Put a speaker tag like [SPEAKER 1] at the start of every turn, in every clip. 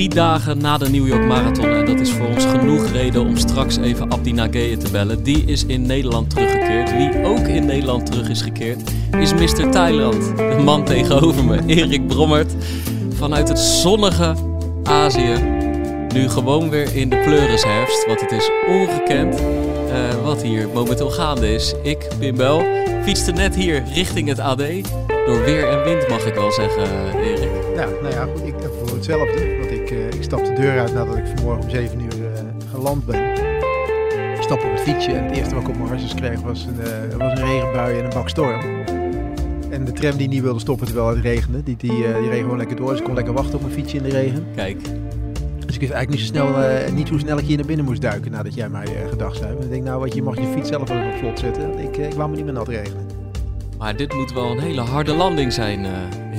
[SPEAKER 1] Drie dagen na de New York Marathon en dat is voor ons genoeg reden om straks even Abdi Nageye te bellen. Die is in Nederland teruggekeerd. Wie ook in Nederland terug is gekeerd is Mr. Thailand. De man tegenover me, Erik Brommert, vanuit het zonnige Azië. Nu gewoon weer in de pleurisherfst, want het is ongekend eh, wat hier momenteel gaande is. Ik, Pim Bel, fietste net hier richting het AD. Door weer en wind mag ik wel zeggen, Erik.
[SPEAKER 2] Ja, nou ja, goed, ik heb voor hetzelfde. Ik, eh, ik stap de deur uit nadat ik vanmorgen om 7 uur eh, geland ben. Ik stap op het fietsje en het eerste wat ik op mijn hartjes kreeg was een, eh, was een regenbui en een bak storm. En de tram die niet wilde stoppen terwijl het regende, die, die, die reed gewoon lekker door. Dus ik kon lekker wachten op mijn fietsje in de regen.
[SPEAKER 1] Kijk,
[SPEAKER 2] Dus ik wist eigenlijk niet, zo snel, niet hoe snel ik hier naar binnen moest duiken nadat jij mij gedag zei. En ik denk, nou wat, je mag je fiets zelf wel op slot zetten. Ik, ik wou me niet meer nat regenen.
[SPEAKER 1] maar dit moet wel een hele harde landing zijn,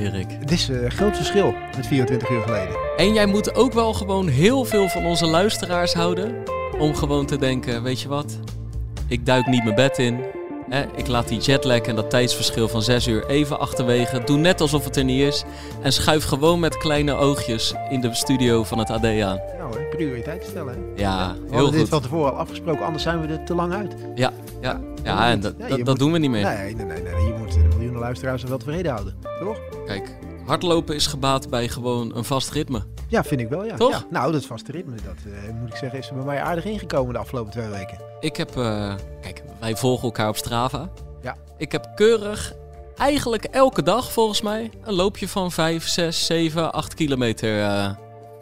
[SPEAKER 1] Erik.
[SPEAKER 2] Het is een groot verschil met 24 uur geleden.
[SPEAKER 1] En jij moet ook wel gewoon heel veel van onze luisteraars houden. Om gewoon te denken, weet je wat? Ik duik niet mijn bed in. Hè? Ik laat die jetlag en dat tijdsverschil van 6 uur even achterwege. Doe net alsof het er niet is. En schuif gewoon met kleine oogjes in de studio van het AD aan.
[SPEAKER 2] Nou, hè, prioriteit stellen. Hè?
[SPEAKER 1] Ja,
[SPEAKER 2] We
[SPEAKER 1] heel
[SPEAKER 2] hadden dit
[SPEAKER 1] goed.
[SPEAKER 2] van tevoren al afgesproken, anders zijn we er te lang uit.
[SPEAKER 1] Ja, ja, ja en dat, dat, dat doen we niet meer.
[SPEAKER 2] Nee, nee, nee, nee. Je moet de miljoenen luisteraars er wel tevreden houden. Toch?
[SPEAKER 1] Kijk, hardlopen is gebaat bij gewoon een vast ritme.
[SPEAKER 2] Ja, vind ik wel, ja.
[SPEAKER 1] Toch?
[SPEAKER 2] Ja. Nou, dat vaste ritme, dat eh, moet ik zeggen, is er bij mij aardig ingekomen de afgelopen twee weken.
[SPEAKER 1] Ik heb, eh, kijk, wij volgen elkaar op Strava.
[SPEAKER 2] Ja.
[SPEAKER 1] Ik heb keurig, eigenlijk elke dag volgens mij, een loopje van 5, 6, 7, 8 kilometer eh,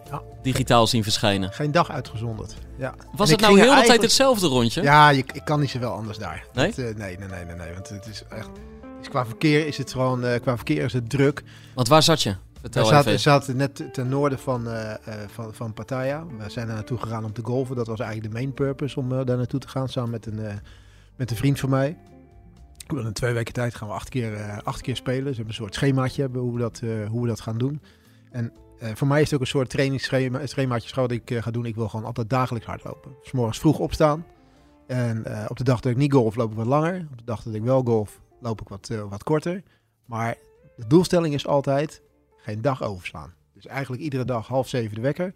[SPEAKER 2] Ja.
[SPEAKER 1] digitaal zien verschijnen.
[SPEAKER 2] Geen dag uitgezonderd. Ja.
[SPEAKER 1] Was
[SPEAKER 2] En
[SPEAKER 1] het nou heel de tijd hetzelfde rondje?
[SPEAKER 2] Ja, je, ik kan niet zoveel anders daar.
[SPEAKER 1] Nee?
[SPEAKER 2] Dat, nee, nee, nee, nee, nee. Want het is echt... Dus qua verkeer is het gewoon... eh, qua verkeer is het druk.
[SPEAKER 1] Want waar zat je?
[SPEAKER 2] We zaten, zaten net ten noorden van, eh, van, van Pattaya. We zijn daar naartoe gegaan om te golven. Dat was eigenlijk de main purpose om eh, daar naartoe te gaan. Samen met een, met een vriend van mij. In twee weken tijd gaan we acht keer, acht keer spelen. Dus we hebben een soort schemaatje hebben hoe we dat, hoe we dat gaan doen. En voor mij is het ook een soort trainingsschema, schemaatje wat ik ga doen. Ik wil gewoon altijd dagelijks hardlopen. Dus morgens vroeg opstaan. En op de dag dat ik niet golf, loop ik wat langer. Op de dag dat ik wel golf, loop ik wat, eh, wat korter. Maar de doelstelling is altijd geen dag overslaan. Dus eigenlijk iedere dag half zeven de wekker.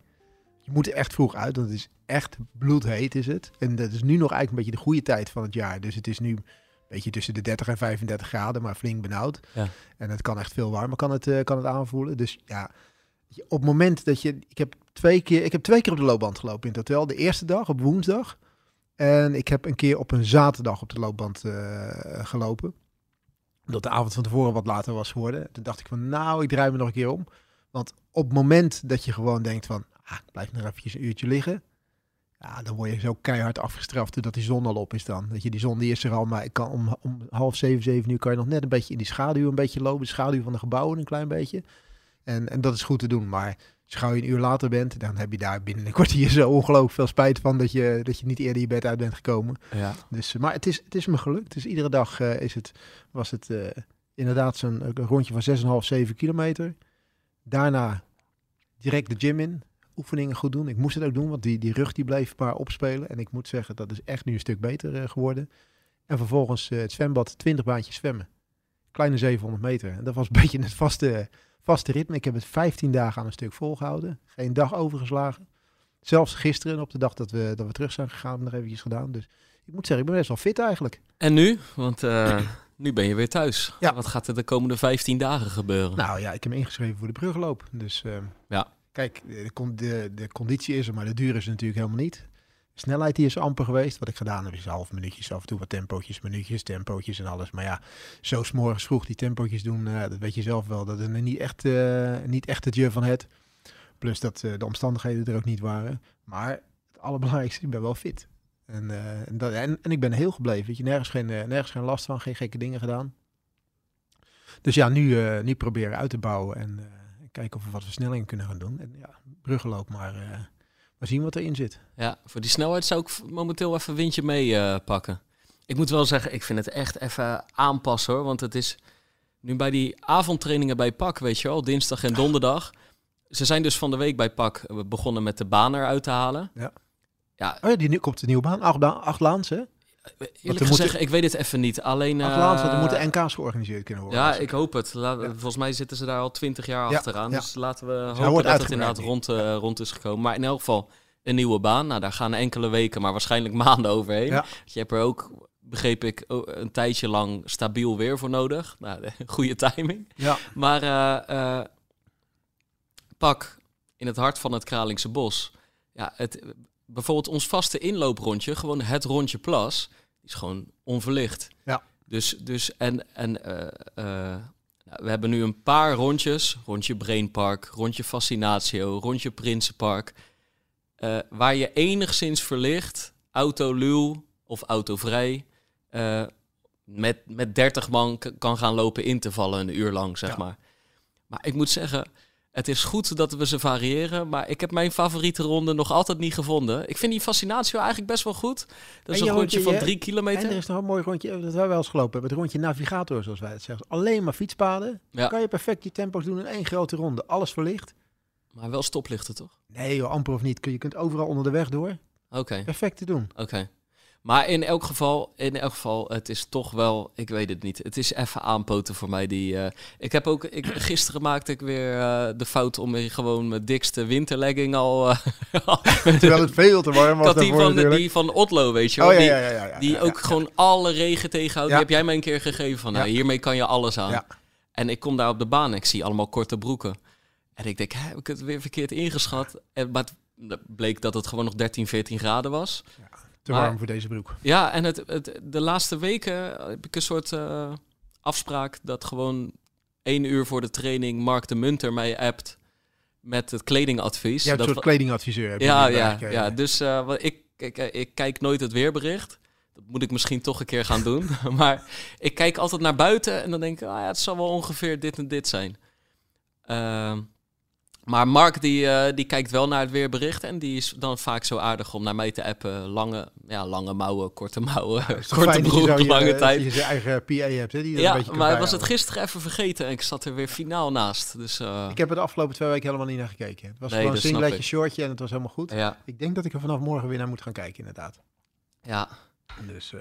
[SPEAKER 2] Je moet er echt vroeg uit, want het is echt bloedheet is het. En dat is nu nog eigenlijk een beetje de goede tijd van het jaar. Dus het is nu een beetje tussen de 30 en 35 graden, maar flink benauwd.
[SPEAKER 1] Ja.
[SPEAKER 2] En het kan echt veel warmer kan het, eh, kan het aanvoelen. Dus ja, op het moment dat je... Ik heb, twee keer, ik heb twee keer op de loopband gelopen in het hotel. De eerste dag op woensdag. En ik heb een keer op een zaterdag op de loopband eh, gelopen. Omdat de avond van tevoren wat later was geworden. Toen dacht ik van, nou, ik draai me nog een keer om. Want op het moment dat je gewoon denkt van, ah, ik blijf nog eventjes een uurtje liggen. Ja, dan word je zo keihard afgestraft dat die zon al op is dan. Dat je die zon die is er al, maar ik kan om, om half zeven, zeven uur kan je nog net een beetje in die schaduw een beetje lopen. De schaduw van de gebouwen een klein beetje. En, en dat is goed te doen, maar als gauw je een uur later bent, dan heb je daar binnen een kwartier zo ongelooflijk veel spijt van dat je, dat je niet eerder je bed uit bent gekomen.
[SPEAKER 1] Ja.
[SPEAKER 2] Dus, eh, maar het is, het is me gelukt. Dus iedere dag eh, is het, was het eh, inderdaad zo'n rondje van 6,5, 7 kilometer. Daarna direct de gym in. Oefeningen goed doen. Ik moest het ook doen, want die, die rug die bleef maar opspelen. En ik moet zeggen, dat is echt nu een stuk beter geworden. En vervolgens het zwembad, 20 baantjes zwemmen. Kleine 700 meter. En dat was een beetje het vaste, vaste ritme. Ik heb het 15 dagen aan een stuk volgehouden. Geen dag overgeslagen. Zelfs gisteren, op de dag dat we, dat we terug zijn gegaan, nog eventjes gedaan. Dus ik moet zeggen, ik ben best wel fit eigenlijk.
[SPEAKER 1] En nu? Want eh, nu ben je weer thuis.
[SPEAKER 2] Ja.
[SPEAKER 1] Wat gaat er de komende 15 dagen gebeuren?
[SPEAKER 2] Nou ja, ik heb me ingeschreven voor de brugloop. Dus eh,
[SPEAKER 1] Ja.
[SPEAKER 2] kijk, de, de, de conditie is er, maar de duur is er natuurlijk helemaal niet. Snelheid die is amper geweest. Wat ik gedaan heb is half minuutjes, af en toe wat tempootjes, minuutjes, tempootjes en alles. Maar ja, zo 's morgens vroeg die tempootjes doen, eh, dat weet je zelf wel. Dat is niet echt, eh, niet echt het je van het. Plus dat eh, de omstandigheden er ook niet waren. Maar het allerbelangrijkste, ik ben wel fit. En, en, en, ik ben heel gebleven. Weet je, nergens geen, nergens geen last van, geen gekke dingen gedaan. Dus ja, nu, nu proberen uit te bouwen en kijken of we wat versnelling kunnen gaan doen. En ja, bruggenloop maar, Maar zien wat erin zit.
[SPEAKER 1] Ja, voor die snelheid zou ik momenteel even windje mee eh, pakken. Ik moet wel zeggen, ik vind het echt even aanpassen hoor. Want het is nu bij die avondtrainingen bij PAK, weet je wel, dinsdag en donderdag. Ze zijn dus van de week bij PAK eh, begonnen met de baan eruit te halen.
[SPEAKER 2] Ja.
[SPEAKER 1] Ja,
[SPEAKER 2] Oh ja, die nu komt de nieuwe baan. Acht, acht laans, hè?
[SPEAKER 1] Eerlijk
[SPEAKER 2] er
[SPEAKER 1] gezegd,
[SPEAKER 2] moeten-
[SPEAKER 1] ik weet het even niet. Alleen... Eh,
[SPEAKER 2] want er moeten NK's georganiseerd kunnen worden.
[SPEAKER 1] Ja, ik hoop het. La- Volgens mij zitten ze daar al twintig jaar
[SPEAKER 2] Ja,
[SPEAKER 1] achteraan.
[SPEAKER 2] ja.
[SPEAKER 1] Dus laten we
[SPEAKER 2] hij
[SPEAKER 1] hopen dat het
[SPEAKER 2] uitgebreid
[SPEAKER 1] inderdaad rond, eh, rond is gekomen. Maar in elk geval een nieuwe baan. Nou, daar gaan enkele weken, maar waarschijnlijk maanden overheen.
[SPEAKER 2] Ja.
[SPEAKER 1] Je hebt er ook, begreep ik, een tijdje lang stabiel weer voor nodig. Nou, goede timing.
[SPEAKER 2] Ja.
[SPEAKER 1] Maar eh, eh, pak in het hart van het Kralingse bos. Ja, het, bijvoorbeeld ons vaste inlooprondje, gewoon het rondje plas, is gewoon onverlicht.
[SPEAKER 2] Ja.
[SPEAKER 1] Dus, dus en, en eh, eh, nou, we hebben nu een paar rondjes. Rondje Brainpark, rondje Fascinatio, rondje Prinsenpark. eh, waar je enigszins verlicht, autoluw of autovrij, met, met 30 man kan gaan lopen in te vallen een uur lang, zeg
[SPEAKER 2] Ja.
[SPEAKER 1] maar. Maar ik moet zeggen, het is goed dat we ze variëren, maar ik heb mijn favoriete ronde nog altijd niet gevonden. Ik vind die Fascinatio eigenlijk best wel goed. Dat is
[SPEAKER 2] En
[SPEAKER 1] een
[SPEAKER 2] je
[SPEAKER 1] rondje van
[SPEAKER 2] je-
[SPEAKER 1] drie
[SPEAKER 2] En
[SPEAKER 1] kilometer.
[SPEAKER 2] er is nog een mooi rondje, dat wij wel eens gelopen hebben. Het rondje navigator, zoals wij het zeggen. Alleen maar fietspaden.
[SPEAKER 1] Ja.
[SPEAKER 2] Kan je perfect je tempo's doen in één grote ronde. Alles verlicht.
[SPEAKER 1] Maar wel stoplichten, toch?
[SPEAKER 2] Nee joh, amper of niet. Je kunt overal onder de weg door.
[SPEAKER 1] Oké.
[SPEAKER 2] Perfect te doen.
[SPEAKER 1] Oké. Maar in elk geval, in elk geval, het is toch wel, ik weet het niet. Het is even aanpoten voor mij. Die, eh, ik heb ook, ik, gisteren maakte ik weer eh, de fout om gewoon mijn dikste winterlegging al. eh,
[SPEAKER 2] Terwijl het veel te warm was
[SPEAKER 1] had die van,
[SPEAKER 2] natuurlijk.
[SPEAKER 1] die van Otlo, weet je wel.
[SPEAKER 2] Oh ja,
[SPEAKER 1] die
[SPEAKER 2] ja, ja, ja, ja,
[SPEAKER 1] die
[SPEAKER 2] ja,
[SPEAKER 1] ook
[SPEAKER 2] ja.
[SPEAKER 1] gewoon alle regen tegenhoudt.
[SPEAKER 2] Ja.
[SPEAKER 1] Die heb jij mij een keer gegeven van, nou,
[SPEAKER 2] Ja.
[SPEAKER 1] hiermee kan je alles aan.
[SPEAKER 2] Ja.
[SPEAKER 1] En ik kom daar op de baan en ik zie allemaal korte broeken. En ik denk, heb ik het weer verkeerd ingeschat? En, maar het bleek dat het gewoon nog 13, 14 graden was.
[SPEAKER 2] Te
[SPEAKER 1] Maar-
[SPEAKER 2] warm voor deze broek.
[SPEAKER 1] Ja, en het, het, de laatste weken heb ik een soort eh, afspraak dat gewoon één uur voor de training Mark de Munter mij appt met het kledingadvies. Dat
[SPEAKER 2] een soort kledingadviseur.
[SPEAKER 1] ja, ja, ja,
[SPEAKER 2] eh.
[SPEAKER 1] dus eh, wat ik, ik, ik kijk nooit het weerbericht. Dat moet ik misschien toch een keer gaan doen. maar ik kijk altijd naar buiten en dan denk ik, ah ja, het zal wel ongeveer dit en dit zijn. Ehm, maar Mark die, eh, die kijkt wel naar het weerbericht en die is dan vaak zo aardig om naar mij te appen. Lange, ja, lange mouwen, korte mouwen,
[SPEAKER 2] Het
[SPEAKER 1] korte
[SPEAKER 2] je
[SPEAKER 1] broek,
[SPEAKER 2] je,
[SPEAKER 1] lange
[SPEAKER 2] dat
[SPEAKER 1] tijd.
[SPEAKER 2] je zijn eigen PA hebt, hè, die een
[SPEAKER 1] Ja,
[SPEAKER 2] kan
[SPEAKER 1] maar was het gisteren even vergeten en ik zat er weer finaal naast. Dus eh,
[SPEAKER 2] Ik heb er de afgelopen twee weken helemaal niet naar gekeken. Het was
[SPEAKER 1] Nee,
[SPEAKER 2] gewoon een singletje, shortje en het was helemaal goed.
[SPEAKER 1] ja,
[SPEAKER 2] Ik denk dat ik er vanaf morgen weer naar moet gaan kijken, inderdaad.
[SPEAKER 1] ja.
[SPEAKER 2] Dus, eh,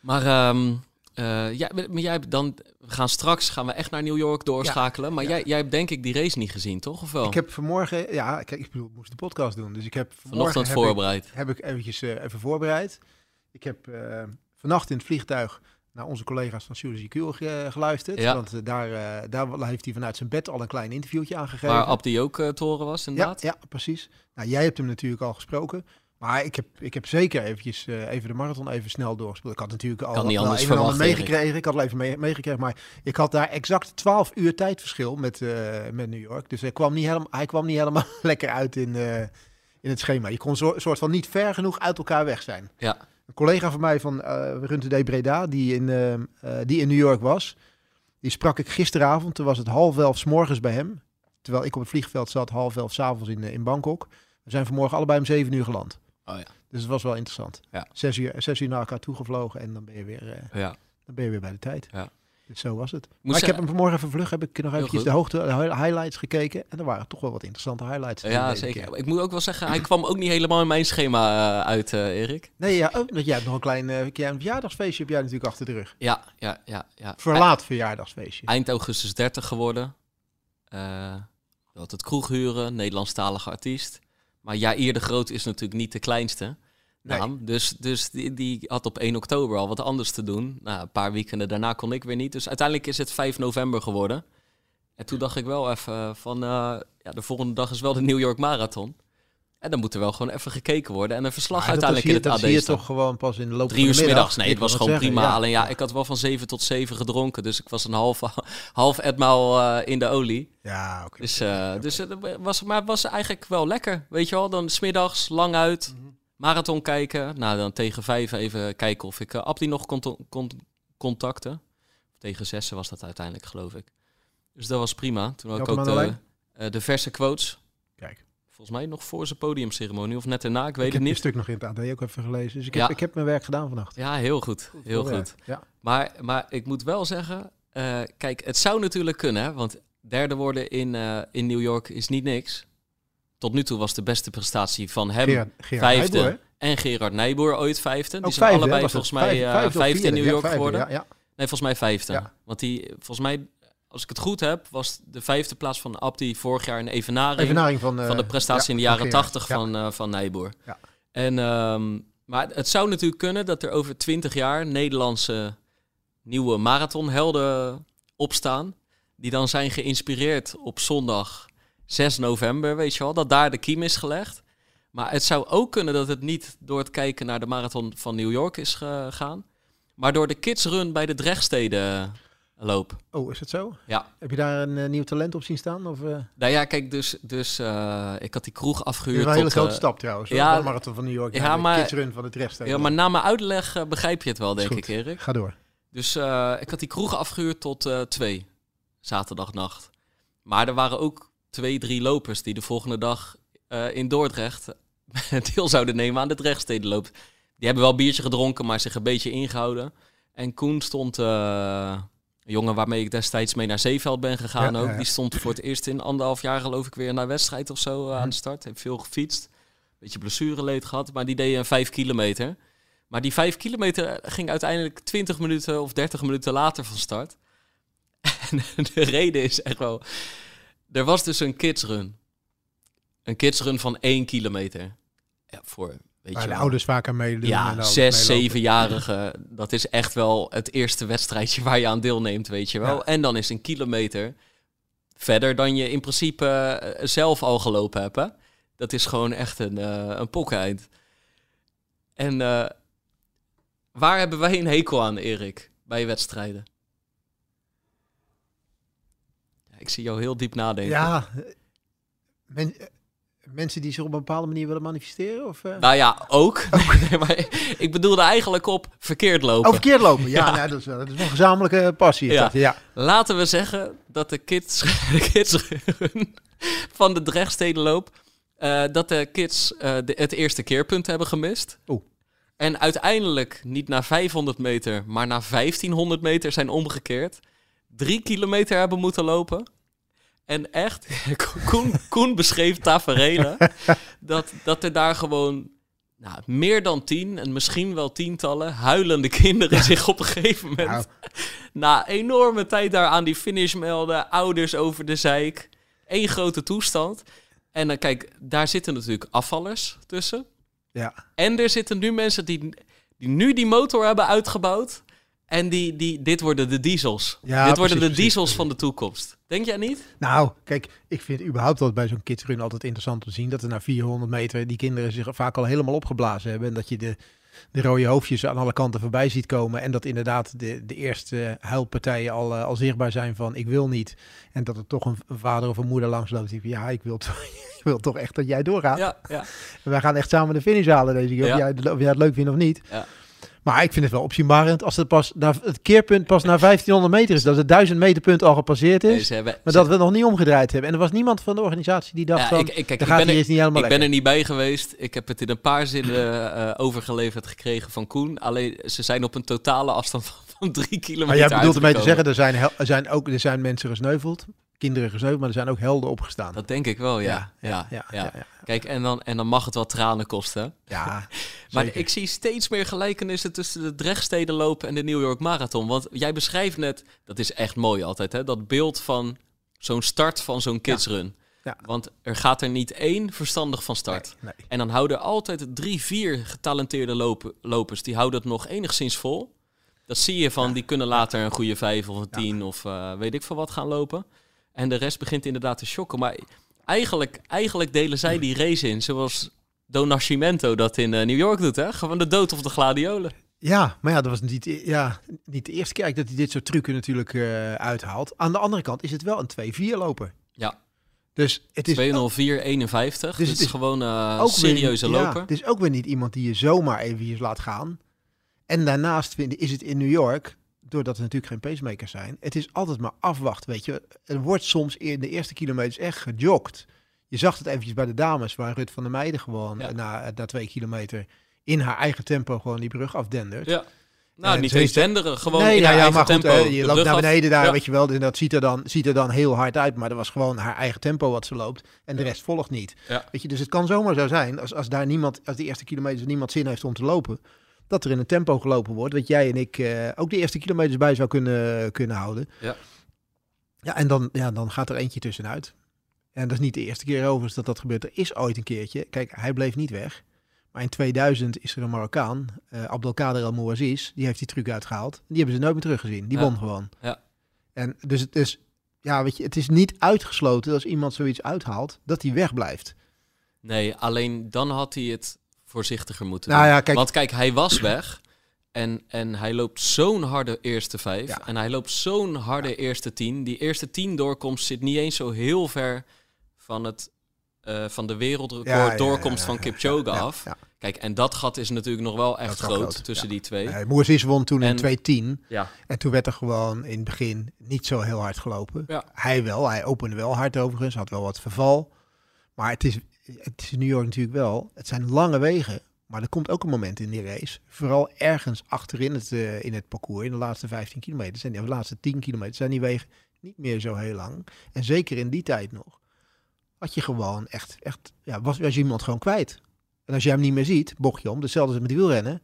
[SPEAKER 1] Maar, ehm, eh, jij, maar jij hebt dan, we gaan straks gaan we echt naar New York doorschakelen. maar
[SPEAKER 2] ja.
[SPEAKER 1] Jij, jij hebt denk ik die race niet gezien, toch? Of wel?
[SPEAKER 2] ik heb vanmorgen, ja, kijk, ik bedoel, ik moest de podcast doen. Dus ik heb
[SPEAKER 1] Vanochtend
[SPEAKER 2] heb ik,
[SPEAKER 1] voorbereid.
[SPEAKER 2] heb ik eventjes eh, even voorbereid. Ik heb eh, vannacht in het vliegtuig naar onze collega's van Suzy ge- geluisterd.
[SPEAKER 1] Ja.
[SPEAKER 2] Want eh, daar, eh, daar heeft hij vanuit zijn bed al een klein interviewtje aangegeven.
[SPEAKER 1] Waar Abdi ook eh, te horen was,
[SPEAKER 2] Ja,
[SPEAKER 1] inderdaad.
[SPEAKER 2] ja, precies. Nou, jij hebt hem natuurlijk al gesproken. Maar ik heb, ik heb zeker eventjes, eh, even de marathon even snel doorgespeeld. Ik had natuurlijk al
[SPEAKER 1] Kan niet
[SPEAKER 2] wel
[SPEAKER 1] anders
[SPEAKER 2] een en ander
[SPEAKER 1] verwachten,
[SPEAKER 2] meegekregen. Ik had al even mee- meegekregen. Maar ik had daar exact 12 uur tijdverschil met, eh, met New York. Dus hij kwam niet helemaal, hij kwam niet helemaal lekker uit in, eh, in het schema. Je kon zo, soort van niet ver genoeg uit elkaar weg zijn.
[SPEAKER 1] Ja.
[SPEAKER 2] Een collega van mij van uh, Runte D. Breda, die in, die in New York was, die sprak ik gisteravond. Toen was het half elf 's morgens bij hem. Terwijl ik op het vliegveld zat, half elf 's avonds in, in Bangkok. We zijn vanmorgen allebei om zeven uur geland.
[SPEAKER 1] Oh ja.
[SPEAKER 2] Dus het was wel interessant.
[SPEAKER 1] Ja.
[SPEAKER 2] Zes, uur, zes uur naar elkaar toegevlogen en dan ben je weer, eh,
[SPEAKER 1] ja.
[SPEAKER 2] dan ben je weer bij de tijd.
[SPEAKER 1] Ja.
[SPEAKER 2] Dus zo was het.
[SPEAKER 1] Moet
[SPEAKER 2] maar ik heb hem vanmorgen even vlug, heb ik nog eventjes
[SPEAKER 1] goed.
[SPEAKER 2] de hoogte de hi- highlights gekeken. En er waren toch wel wat interessante highlights.
[SPEAKER 1] Ja, zeker.
[SPEAKER 2] keer.
[SPEAKER 1] Ik moet ook wel zeggen, hij kwam ook niet helemaal in mijn schema eh, uit, eh, Erik.
[SPEAKER 2] Nee, ja, oh, jij hebt nog een klein een verjaardagsfeestje heb jij natuurlijk achter de rug.
[SPEAKER 1] Ja, ja, ja. ja.
[SPEAKER 2] Verlaat verjaardagsfeestje.
[SPEAKER 1] Eind augustus 30 geworden. Had het kroeg huren, Nederlandstalige artiest. Maar Jair de Groot is natuurlijk niet de kleinste
[SPEAKER 2] Nee.
[SPEAKER 1] naam. Dus, dus die, die had op 1 oktober al wat anders te doen. Nou, een paar weekenden daarna kon ik weer niet. Dus uiteindelijk is het 5 november geworden. En toen dacht ik wel even van... eh, ja, de volgende dag is wel de New York Marathon. En dan moet er wel gewoon even gekeken worden. En een verslag
[SPEAKER 2] Maar dat
[SPEAKER 1] uiteindelijk in het AD
[SPEAKER 2] zie je toch gewoon pas in de loop
[SPEAKER 1] Drie
[SPEAKER 2] van
[SPEAKER 1] uur
[SPEAKER 2] de middag.
[SPEAKER 1] middags. Nee,
[SPEAKER 2] Ik
[SPEAKER 1] het was gewoon
[SPEAKER 2] zeggen,
[SPEAKER 1] prima.
[SPEAKER 2] ja.
[SPEAKER 1] Alleen ja, ik had wel van 7 tot 7 gedronken. Dus ik was een half, half etmaal eh, in de olie.
[SPEAKER 2] Ja, oké.
[SPEAKER 1] Dus, eh, dus het was, maar het was eigenlijk wel lekker. Weet je wel, dan smiddags lang uit.
[SPEAKER 2] Mhm.
[SPEAKER 1] Marathon kijken. Nou, dan tegen vijf even kijken of ik Abdi nog kon, kon contacten. Tegen zessen was dat uiteindelijk, geloof ik. Dus dat was prima. Toen had ik ook
[SPEAKER 2] de
[SPEAKER 1] eh, de verse quotes.
[SPEAKER 2] Kijk.
[SPEAKER 1] Volgens mij nog voor zijn podiumceremonie of net daarna, ik weet
[SPEAKER 2] ik
[SPEAKER 1] het
[SPEAKER 2] heb
[SPEAKER 1] niet.
[SPEAKER 2] stuk nog in het AD ook even gelezen. Dus ik heb, ik heb mijn werk gedaan vannacht.
[SPEAKER 1] Ja, heel goed. Heel goed.
[SPEAKER 2] Ja.
[SPEAKER 1] Maar, maar ik moet wel zeggen, eh, kijk, het zou natuurlijk kunnen, hè, want derde worden in, eh, in New York is niet niks. Tot nu toe was de beste prestatie van hem
[SPEAKER 2] Gerard, Gerard
[SPEAKER 1] vijfde en Gerard Nijboer ooit vijfde. Die zijn
[SPEAKER 2] vijfde,
[SPEAKER 1] allebei volgens mij
[SPEAKER 2] Vijf-
[SPEAKER 1] eh,
[SPEAKER 2] vijfde
[SPEAKER 1] vijfde in? New York geworden. Nee, volgens mij vijfde. Want die, volgens mij, als ik het goed heb, was de vijfde plaats van Abdi vorig jaar een evenaring,
[SPEAKER 2] Evenaring van, eh,
[SPEAKER 1] van de prestatie
[SPEAKER 2] ja,
[SPEAKER 1] in de jaren
[SPEAKER 2] van
[SPEAKER 1] tachtig
[SPEAKER 2] Ja.
[SPEAKER 1] van, eh van Nijboer.
[SPEAKER 2] Ja.
[SPEAKER 1] En, ehm, maar het zou natuurlijk kunnen dat er over twintig jaar Nederlandse nieuwe marathonhelden opstaan. Die dan zijn geïnspireerd op zondag 6 november, weet je wel. Dat daar de kiem is gelegd. Maar het zou ook kunnen dat het niet door het kijken naar de marathon van New York is gegaan. Maar door de kidsrun bij de Drechtsteden loop.
[SPEAKER 2] Oh, is het zo?
[SPEAKER 1] Ja.
[SPEAKER 2] Heb je daar een eh, nieuw talent op zien staan? Of, eh
[SPEAKER 1] Nou ja, kijk, dus, dus eh, ik had die kroeg afgehuurd.
[SPEAKER 2] een hele grote stap trouwens.
[SPEAKER 1] ja,
[SPEAKER 2] de marathon van New York.
[SPEAKER 1] ja,
[SPEAKER 2] de
[SPEAKER 1] maar-
[SPEAKER 2] kidsrun van het
[SPEAKER 1] ja, maar na mijn uitleg begrijp je het wel, denk ik. Erik.
[SPEAKER 2] Ga door.
[SPEAKER 1] Dus ik had die kroeg afgehuurd tot twee, zaterdagnacht. Maar er waren ook twee, drie lopers die de volgende dag in Dordrecht deel zouden nemen aan de Drechtstedenloop. Die hebben wel biertje gedronken, maar zich een beetje ingehouden. En Koen stond, een jongen waarmee ik destijds mee naar Zeeveld ben gegaan
[SPEAKER 2] Ja,
[SPEAKER 1] ook.
[SPEAKER 2] ja.
[SPEAKER 1] Die stond voor het eerst in anderhalf jaar geloof ik weer naar wedstrijd of zo
[SPEAKER 2] Mhm.
[SPEAKER 1] eh, aan de start. Heeft veel gefietst. Beetje blessureleed gehad, maar die deed een vijf kilometer. Maar die vijf kilometer ging uiteindelijk 20 minuten of 30 minuten later van start. En de reden is echt wel... Er was dus een kidsrun. Een kidsrun van 1 kilometer. Ja, voor, weet
[SPEAKER 2] Waar
[SPEAKER 1] je
[SPEAKER 2] de ouders vaak aan meedoen. en
[SPEAKER 1] Ja, zes,
[SPEAKER 2] meelopen.
[SPEAKER 1] zevenjarigen. Dat is echt wel het eerste wedstrijdje waar je aan deelneemt, weet je wel.
[SPEAKER 2] Ja.
[SPEAKER 1] En dan is een kilometer verder dan je in principe eh, zelf al gelopen hebt. Hè? Dat is gewoon echt een, eh een pokkeneind. En eh, waar hebben wij een hekel aan, Erik, bij wedstrijden? Ik zie jou heel diep nadenken.
[SPEAKER 2] Ja, men- mensen die zich op een bepaalde manier willen manifesteren? Of, eh?
[SPEAKER 1] Nou ja, ook. Nee, maar ik bedoelde eigenlijk op verkeerd lopen.
[SPEAKER 2] Oh, verkeerd lopen. Ja,
[SPEAKER 1] Ja.
[SPEAKER 2] nou, dat, is wel, dat is wel een gezamenlijke passie.
[SPEAKER 1] Ja.
[SPEAKER 2] dat, ja.
[SPEAKER 1] Laten we zeggen dat de kids, de kids van de Drechtstedenloop... eh dat de kids eh, de, het eerste keerpunt hebben gemist.
[SPEAKER 2] Oeh.
[SPEAKER 1] En uiteindelijk niet naar 500 meter, maar naar 1500 meter zijn omgekeerd. Drie kilometer hebben moeten lopen. En echt, Koen, Koen beschreef taferelen dat, dat er daar gewoon nou, meer dan tien en misschien wel tientallen huilende kinderen zich op een gegeven moment
[SPEAKER 2] Nou,
[SPEAKER 1] na enorme tijd daar aan die finish melden, ouders over de zeik, één grote toestand. En dan kijk, daar zitten natuurlijk afvallers tussen.
[SPEAKER 2] ja.
[SPEAKER 1] En er zitten nu mensen die, die nu die motor hebben uitgebouwd. En die, die, dit worden de diesels.
[SPEAKER 2] Ja,
[SPEAKER 1] dit worden de
[SPEAKER 2] precies,
[SPEAKER 1] diesels
[SPEAKER 2] precies.
[SPEAKER 1] van de toekomst. Denk jij niet?
[SPEAKER 2] Nou, kijk, ik vind überhaupt dat bij zo'n kidsrun altijd interessant om te zien. Dat er na 400 meter die kinderen zich vaak al helemaal opgeblazen hebben. En dat je de, de rode hoofdjes aan alle kanten voorbij ziet komen. En dat inderdaad de, de eerste huilpartijen al, eh, al zichtbaar zijn van ik wil niet. En dat er toch een vader of een moeder langs loopt die van ja, ik wil, toch- ik wil toch echt dat jij doorgaat.
[SPEAKER 1] Ja, ja.
[SPEAKER 2] En wij gaan echt samen de finish halen deze keer. Of,
[SPEAKER 1] Ja.
[SPEAKER 2] jij, of jij het leuk vindt of niet.
[SPEAKER 1] Ja.
[SPEAKER 2] Maar ik vind het wel opzienbarend als het, pas naar, het keerpunt pas na 1500 meter is. Dat het 1000 meter punt al gepasseerd is.
[SPEAKER 1] Hebben,
[SPEAKER 2] Maar dat we het nog niet omgedraaid hebben. En er was niemand van de organisatie die dacht
[SPEAKER 1] ja,
[SPEAKER 2] van,
[SPEAKER 1] ik, ik, kijk,
[SPEAKER 2] de
[SPEAKER 1] ik
[SPEAKER 2] gaat
[SPEAKER 1] ben, er,
[SPEAKER 2] is niet helemaal
[SPEAKER 1] ik ben er niet bij geweest. Ik heb het in een paar zinnen eh, overgeleverd gekregen van Koen. Alleen ze zijn op een totale afstand van, van drie kilometer
[SPEAKER 2] Maar jij bedoelt ermee te zeggen, er zijn, er zijn ook er zijn mensen gesneuveld. Kinderen gesneuveld, maar er zijn ook helden opgestaan.
[SPEAKER 1] Dat denk ik wel, ja. Ja, ja,
[SPEAKER 2] ja, ja, ja.
[SPEAKER 1] Kijk, en dan, en dan mag het wel tranen kosten.
[SPEAKER 2] Ja,
[SPEAKER 1] Maar
[SPEAKER 2] zeker.
[SPEAKER 1] ik zie steeds meer gelijkenissen tussen de Drechtsteden lopen en de New York Marathon. Want jij beschrijft net, dat is echt mooi altijd, hè? dat beeld van zo'n start van zo'n kidsrun.
[SPEAKER 2] Ja.
[SPEAKER 1] Want er gaat er niet één verstandig van start.
[SPEAKER 2] Nee.
[SPEAKER 1] En dan houden altijd drie, vier getalenteerde lopen, lopers, die houden het nog enigszins vol. Dat zie je van, die kunnen later een goede vijf of een
[SPEAKER 2] Ja.
[SPEAKER 1] tien of eh, weet ik veel wat gaan lopen. En de rest begint inderdaad te shocken. Maar eigenlijk, eigenlijk delen zij die race in zoals Don Nascimento dat in eh, New York doet. Hè? Gewoon de dood of de gladiolen.
[SPEAKER 2] Ja, maar ja, dat was niet, ja, niet de eerste keer dat hij dit soort trucken natuurlijk eh, uithaalt. Aan de andere kant is het wel een 2-4 loper.
[SPEAKER 1] Ja.
[SPEAKER 2] Dus het is
[SPEAKER 1] 20451. Dus
[SPEAKER 2] Dus
[SPEAKER 1] het is gewoon
[SPEAKER 2] ook weer-
[SPEAKER 1] serieuze
[SPEAKER 2] ja,
[SPEAKER 1] loper.
[SPEAKER 2] het is ook weer niet iemand die je zomaar even laat gaan. En daarnaast vind, is het in New York, doordat er natuurlijk geen pacemakers zijn, het is altijd maar afwachten, weet je. Er wordt soms in de eerste kilometers echt gejogd. Je zag het eventjes bij de dames, waar Rut van der Meijden gewoon
[SPEAKER 1] Ja.
[SPEAKER 2] eh, na, na twee kilometer in haar eigen tempo gewoon die brug afdendert.
[SPEAKER 1] Ja. Nou,
[SPEAKER 2] En
[SPEAKER 1] niet eens denderen, gewoon
[SPEAKER 2] nee,
[SPEAKER 1] in
[SPEAKER 2] nou
[SPEAKER 1] haar
[SPEAKER 2] ja, maar goed,
[SPEAKER 1] tempo.
[SPEAKER 2] hè, je
[SPEAKER 1] de
[SPEAKER 2] loopt naar beneden daar,
[SPEAKER 1] Ja.
[SPEAKER 2] weet je wel. En dat ziet er, dan, ziet er dan heel hard uit. Maar dat was gewoon haar eigen tempo wat ze loopt. En de rest volgt niet.
[SPEAKER 1] Ja.
[SPEAKER 2] Weet je, dus het kan zomaar zo zijn, als, als daar niemand, als de eerste kilometers niemand zin heeft om te lopen, dat er in een tempo gelopen wordt, dat jij en ik eh, ook de eerste kilometers bij zou kunnen, kunnen houden.
[SPEAKER 1] Ja.
[SPEAKER 2] Ja, en dan, ja, dan gaat er eentje tussenuit. En dat is niet de eerste keer overigens dat dat gebeurt. Er is ooit een keertje, kijk, hij bleef niet weg. Maar in 2000 is er een Marokkaan, eh Abdelkader El Mouaziz, die heeft die truc uitgehaald. Die hebben ze nooit meer teruggezien. Die
[SPEAKER 1] Ja.
[SPEAKER 2] won gewoon.
[SPEAKER 1] Ja.
[SPEAKER 2] En dus het is, ja, weet je, het is niet uitgesloten als iemand zoiets uithaalt, dat hij wegblijft.
[SPEAKER 1] Nee, alleen dan had hij het voorzichtiger moeten
[SPEAKER 2] Nou
[SPEAKER 1] doen.
[SPEAKER 2] ja, kijk-
[SPEAKER 1] Want kijk, hij was weg. En, en hij loopt zo'n harde eerste vijf.
[SPEAKER 2] Ja.
[SPEAKER 1] En hij loopt zo'n harde eerste tien. Die eerste tien doorkomst zit niet eens zo heel ver van, het, eh, van de wereldrecord doorkomst van Kipchoge af. Kijk, en dat gat is natuurlijk nog wel echt
[SPEAKER 2] wel
[SPEAKER 1] groot,
[SPEAKER 2] groot,
[SPEAKER 1] tussen die twee.
[SPEAKER 2] Nee, Moeses won toen
[SPEAKER 1] En-
[SPEAKER 2] in 2.10.
[SPEAKER 1] Ja.
[SPEAKER 2] En toen werd er gewoon in het begin niet zo heel hard gelopen. Hij wel, hij opende wel hard overigens, had wel wat verval. Maar het is, het is in New York natuurlijk wel, het zijn lange wegen. Maar er komt ook een moment in die race, vooral ergens achterin het, eh, in het parcours, in de laatste 15 kilometer, zijn die, of de laatste 10 kilometer, zijn die wegen niet meer zo heel lang. En zeker in die tijd nog, had je gewoon echt, echt ja, was, was je iemand gewoon kwijt. En als je hem niet meer ziet, bocht je om, hetzelfde als met wielrennen.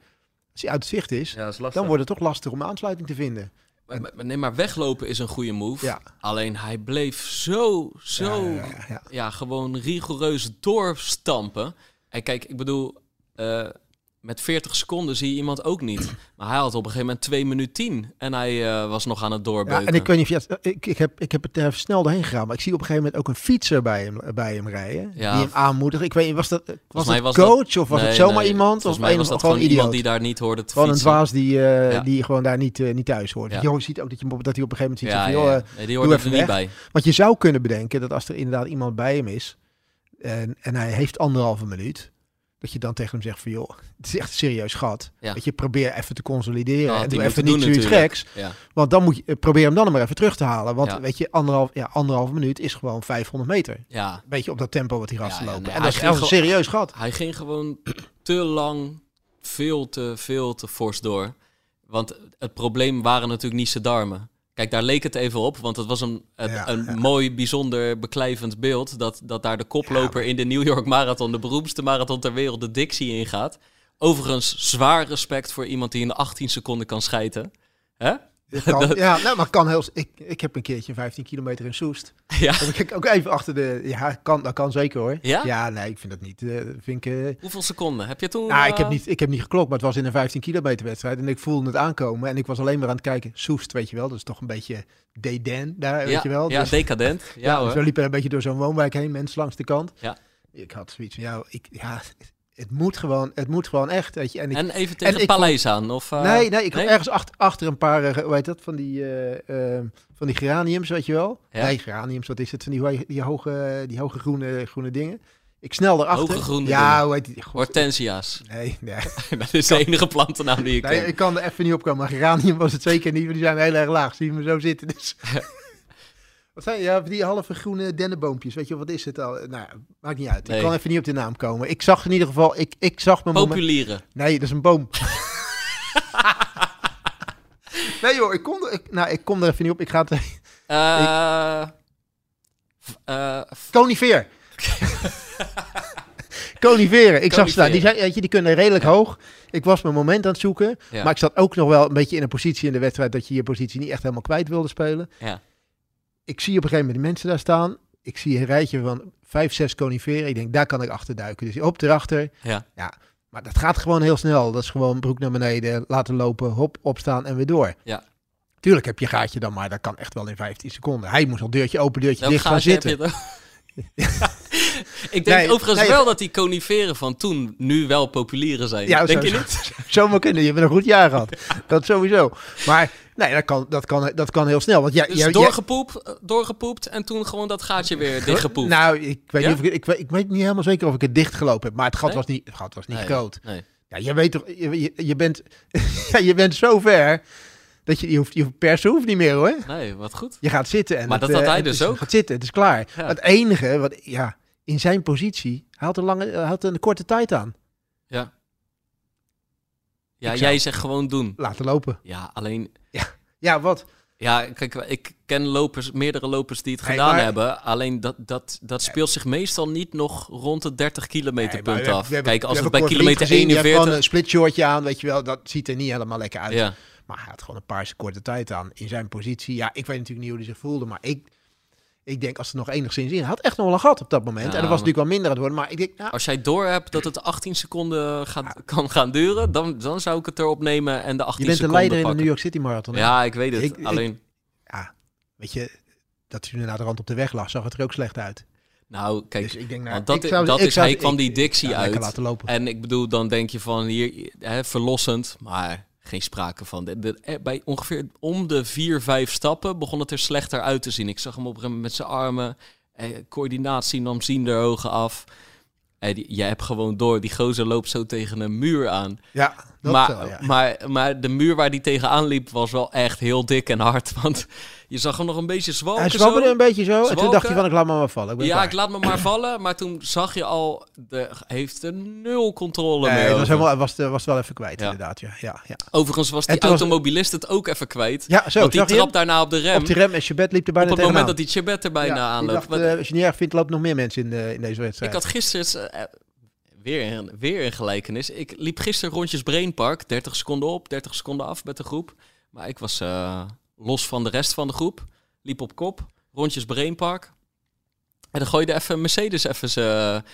[SPEAKER 2] Als hij uit het zicht is,
[SPEAKER 1] Ja, is
[SPEAKER 2] dan wordt het toch lastig om aansluiting te vinden.
[SPEAKER 1] Nee, maar weglopen is een goede move.
[SPEAKER 2] Ja.
[SPEAKER 1] Alleen hij bleef zo, zo,
[SPEAKER 2] Ja,
[SPEAKER 1] ja,
[SPEAKER 2] ja, ja.
[SPEAKER 1] gewoon rigoureus doorstampen. En kijk, ik bedoel, eh, met 40 seconden zie je iemand ook niet. Maar hij had op een gegeven moment 2 minuten 10 en hij eh, was nog aan het
[SPEAKER 2] Ja,
[SPEAKER 1] doorbeuken.
[SPEAKER 2] en ik weet niet of je het- ik, ik, heb, ik heb het er snel doorheen gegaan, maar ik zie op een gegeven moment ook een fietser bij hem, bij hem rijden.
[SPEAKER 1] Ja.
[SPEAKER 2] Die hem aanmoedigen. Ik weet niet, was dat, was
[SPEAKER 1] mij
[SPEAKER 2] dat
[SPEAKER 1] was
[SPEAKER 2] coach of was
[SPEAKER 1] Nee,
[SPEAKER 2] het zomaar
[SPEAKER 1] nee,
[SPEAKER 2] iemand? Of
[SPEAKER 1] mij was dat
[SPEAKER 2] gewoon idioot?
[SPEAKER 1] iemand die daar niet hoorde te
[SPEAKER 2] Gewoon een dwaas die, eh,
[SPEAKER 1] Ja.
[SPEAKER 2] die gewoon daar niet, eh, niet thuis hoort.
[SPEAKER 1] Ja.
[SPEAKER 2] Je ziet ook dat, je, dat hij op een gegeven moment ziet.
[SPEAKER 1] Ja,
[SPEAKER 2] van,
[SPEAKER 1] ja,
[SPEAKER 2] joh,
[SPEAKER 1] ja.
[SPEAKER 2] eh,
[SPEAKER 1] Nee, die hoorde er niet bij.
[SPEAKER 2] Want je zou kunnen bedenken dat als er inderdaad iemand bij hem is en, en hij heeft anderhalve minuut, dat je dan tegen hem zegt van joh, het is echt een serieus gat.
[SPEAKER 1] Ja.
[SPEAKER 2] Dat je probeer even te consolideren en
[SPEAKER 1] hij
[SPEAKER 2] doe even niet
[SPEAKER 1] doen
[SPEAKER 2] zoiets
[SPEAKER 1] natuurlijk.
[SPEAKER 2] geks.
[SPEAKER 1] Ja.
[SPEAKER 2] Want dan moet je, eh, probeer hem dan maar even terug te halen. Want weet je, anderhalf, ja, anderhalve minuut is gewoon 500 meter.
[SPEAKER 1] ja,
[SPEAKER 2] beetje op dat tempo wat die
[SPEAKER 1] Ja,
[SPEAKER 2] gasten lopen.
[SPEAKER 1] nee,
[SPEAKER 2] en
[SPEAKER 1] hij
[SPEAKER 2] dat is echt een serieus gat.
[SPEAKER 1] hij ging gewoon te lang, veel te, veel te fors door. Want het probleem waren natuurlijk niet zijn darmen. Kijk, daar leek het even op, want het was een, een,
[SPEAKER 2] Ja,
[SPEAKER 1] een
[SPEAKER 2] ja.
[SPEAKER 1] mooi, bijzonder beklijvend beeld. Dat, dat daar de koploper in de New York Marathon, de beroemdste marathon ter wereld, de Dixie ingaat. Overigens, zwaar respect voor iemand die in 18 seconden kan schijten. Hè?
[SPEAKER 2] Ja, nou, maar kan heel... Ik, ik heb een keertje 15 kilometer in Soest.
[SPEAKER 1] Ja.
[SPEAKER 2] Dan ik ook even achter de... Ja, kan, dat kan zeker hoor.
[SPEAKER 1] Ja?
[SPEAKER 2] Ja, nee, ik vind dat niet. eh, vind ik... eh,
[SPEAKER 1] Hoeveel seconden? Heb je toen...
[SPEAKER 2] nou, ik heb,
[SPEAKER 1] eh,
[SPEAKER 2] niet, ik heb niet geklokt, maar het was in een 15 kilometer wedstrijd. En ik voelde het aankomen. En ik was alleen maar aan het kijken. Soest, weet je wel. Dat is toch een beetje Deden daar,
[SPEAKER 1] ja,
[SPEAKER 2] weet je wel.
[SPEAKER 1] Ja,
[SPEAKER 2] Dus-
[SPEAKER 1] decadent. Ja,
[SPEAKER 2] Ja,
[SPEAKER 1] hoor.
[SPEAKER 2] we liepen een beetje door zo'n woonwijk heen, mensen langs de kant.
[SPEAKER 1] Ja.
[SPEAKER 2] Ik had zoiets van, ja, ik, ja het, moet gewoon, het moet gewoon echt, weet je. En ik,
[SPEAKER 1] En even tegen het paleis aan? Of, eh,
[SPEAKER 2] nee, nee, ik
[SPEAKER 1] nee?
[SPEAKER 2] ergens achter, achter een paar, eh, hoe heet dat, van die, eh, van die geraniums, weet je wel.
[SPEAKER 1] Ja.
[SPEAKER 2] Nee, geraniums, wat is het, van die, hoge, die hoge groene, groene dingen. Ik snel erachter.
[SPEAKER 1] Hoge groene
[SPEAKER 2] Ja,
[SPEAKER 1] dingen.
[SPEAKER 2] hoe heet die? God,
[SPEAKER 1] Hortensia's.
[SPEAKER 2] nee, nee.
[SPEAKER 1] dat is de enige plantennaam die ik
[SPEAKER 2] nee,
[SPEAKER 1] ken.
[SPEAKER 2] ik kan er even niet opkomen. Maar geranium was het zeker niet, want die zijn heel erg laag. Zie je me zo zitten, dus... Wat zijn ja, die halve groene dennenboompjes, weet je, wat is het al? Nou, ja, maakt niet uit.
[SPEAKER 1] Nee.
[SPEAKER 2] Ik kan even niet op de naam komen. Ik zag in ieder geval, ik, ik zag mijn moment...
[SPEAKER 1] Populieren.
[SPEAKER 2] Nee, dat is een boom. nee joh, ik kom, er, ik, nou, ik kom er even niet op. Ik ga het...
[SPEAKER 1] Eh f- eh, f-
[SPEAKER 2] Conifeer. Coniferen. Ik zag ze daar. Die, zijn, weet je, die kunnen redelijk hoog. Ik was mijn moment aan het zoeken.
[SPEAKER 1] ja.
[SPEAKER 2] Maar ik zat ook nog wel een beetje in een positie in de wedstrijd... dat je je positie niet echt helemaal kwijt wilde spelen.
[SPEAKER 1] Ja.
[SPEAKER 2] Ik zie op een gegeven moment die mensen daar staan. Ik zie een rijtje van vijf, zes coniferen. Ik denk, daar kan ik achter duiken. Dus op erachter.
[SPEAKER 1] Ja.
[SPEAKER 2] Maar dat gaat gewoon heel snel. Dat is gewoon broek naar beneden, laten lopen, hop, opstaan en weer door.
[SPEAKER 1] Ja.
[SPEAKER 2] Tuurlijk heb je gaatje dan, maar dat kan echt wel in 15 seconden. Hij moest al deurtje open, deurtje
[SPEAKER 1] Welk
[SPEAKER 2] dicht gaan zitten.
[SPEAKER 1] ik denk
[SPEAKER 2] Nee,
[SPEAKER 1] overigens
[SPEAKER 2] nee,
[SPEAKER 1] wel dat die coniferen van toen nu wel populieren zijn.
[SPEAKER 2] Ja,
[SPEAKER 1] denk
[SPEAKER 2] zo-
[SPEAKER 1] je niet?
[SPEAKER 2] Zomaar kunnen, je hebt een goed jaar gehad. dat sowieso. Maar nee, dat kan, dat kan, dat kan heel snel. Want jij,
[SPEAKER 1] Dus
[SPEAKER 2] jij-
[SPEAKER 1] doorgepoept, eh, doorgepoept en toen gewoon dat gaatje weer dichtgepoept.
[SPEAKER 2] Nou, ik weet,
[SPEAKER 1] Ja?
[SPEAKER 2] niet of ik, ik, ik weet niet helemaal zeker of ik het dichtgelopen heb. Maar het gat
[SPEAKER 1] Nee?
[SPEAKER 2] was niet, het gat was niet
[SPEAKER 1] Nee,
[SPEAKER 2] groot.
[SPEAKER 1] Nee.
[SPEAKER 2] Ja, je weet toch, je, je, je bent, ja, je bent zo ver dat je, je hoeft, je persen hoeft niet meer hoor.
[SPEAKER 1] nee, wat goed.
[SPEAKER 2] Je gaat zitten en
[SPEAKER 1] Maar
[SPEAKER 2] het,
[SPEAKER 1] dat had
[SPEAKER 2] eh,
[SPEAKER 1] hij
[SPEAKER 2] het
[SPEAKER 1] dus
[SPEAKER 2] is-
[SPEAKER 1] ook.
[SPEAKER 2] gaat zitten, het is klaar.
[SPEAKER 1] Ja.
[SPEAKER 2] Het enige wat, ja, in zijn positie, had een, lange, hij had een korte tijd aan.
[SPEAKER 1] Ja. Ja, jij zegt gewoon doen.
[SPEAKER 2] Laten lopen.
[SPEAKER 1] Ja, alleen...
[SPEAKER 2] Ja, wat?
[SPEAKER 1] Ja, kijk, ik ken lopers, meerdere lopers die het gedaan
[SPEAKER 2] maar-
[SPEAKER 1] hebben. Alleen dat, dat, dat speelt zich meestal niet nog rond het 30 kilometer punt af.
[SPEAKER 2] hebben-
[SPEAKER 1] Kijk, als
[SPEAKER 2] we
[SPEAKER 1] het bij kilometer
[SPEAKER 2] Vriend gezien, die heeft
[SPEAKER 1] 41...
[SPEAKER 2] gewoon een split shortje aan, weet je wel. Dat ziet er niet helemaal lekker uit.
[SPEAKER 1] Ja,
[SPEAKER 2] Maar hij had gewoon een paar korte tijd aan in zijn positie. Ja, ik weet natuurlijk niet hoe hij zich voelde, maar ik, ik denk als er nog enigszins in. Had echt nog wel een gat op dat moment.
[SPEAKER 1] Ja,
[SPEAKER 2] en dat was natuurlijk wel minder aan het worden. Maar ik denk, nou,
[SPEAKER 1] als jij door hebt dat het 18 seconden gaat, kan gaan duren, dan, dan zou ik het erop nemen en de 18
[SPEAKER 2] je bent de
[SPEAKER 1] seconden
[SPEAKER 2] leider in de. New York City Marathon. hè?
[SPEAKER 1] Ja, ik weet het.
[SPEAKER 2] Ik- ik-
[SPEAKER 1] alleen,
[SPEAKER 2] ja, weet je, dat hij naar de rand op de weg lag, zag het er ook slecht uit.
[SPEAKER 1] nou, kijk,
[SPEAKER 2] dus ik denk, nou,
[SPEAKER 1] want dat,
[SPEAKER 2] ik
[SPEAKER 1] i-
[SPEAKER 2] zou-
[SPEAKER 1] dat
[SPEAKER 2] ik
[SPEAKER 1] is,
[SPEAKER 2] zou-
[SPEAKER 1] hij kwam die dictie
[SPEAKER 2] ja,
[SPEAKER 1] uit.
[SPEAKER 2] laten lopen.
[SPEAKER 1] En ik bedoel, dan denk je van hier, hè, verlossend, maar geen sprake van. De, eh, bij ongeveer om de vier, vijf stappen begon het er slechter uit te zien. Ik zag hem op een met zijn armen, eh, coördinatie nam zien de ogen af. Eh, jij hebt gewoon door, die gozer loopt zo tegen een muur aan.
[SPEAKER 2] ja, dat
[SPEAKER 1] maar,
[SPEAKER 2] wel, ja.
[SPEAKER 1] maar, maar de muur waar die tegenaan liep was wel echt heel dik en hard. Want je zag hem nog een beetje zwalken.
[SPEAKER 2] hij zwabberde een beetje zo. En toen dacht hij van, ik laat me maar vallen. Ik ben
[SPEAKER 1] Ja,
[SPEAKER 2] klaar.
[SPEAKER 1] ik laat me maar vallen. Maar toen zag je al, de, heeft er nul controle
[SPEAKER 2] Nee,
[SPEAKER 1] meer
[SPEAKER 2] het was, helemaal, hij was, was wel even kwijt,
[SPEAKER 1] Ja.
[SPEAKER 2] inderdaad. Ja, ja, ja.
[SPEAKER 1] Overigens was die automobilist het ook even kwijt.
[SPEAKER 2] ja zo,
[SPEAKER 1] want die trap
[SPEAKER 2] hem?
[SPEAKER 1] daarna op de rem.
[SPEAKER 2] Op die rem en Chabet liep er bijna
[SPEAKER 1] op het moment dat die Chebet er bijna aanloopt.
[SPEAKER 2] eh, als je niet erg vindt, loopt nog meer mensen in, de, in deze
[SPEAKER 1] ik
[SPEAKER 2] wedstrijd.
[SPEAKER 1] had gisteren... eh, weer, een, weer een gelijkenis. Ik liep gisteren rondjes Brainpark. 30 seconden op, 30 seconden af met de groep. Maar ik was eh, los van de rest van de groep. Liep op kop. Rondjes Brainpark. En dan gooide even Mercedes even zijn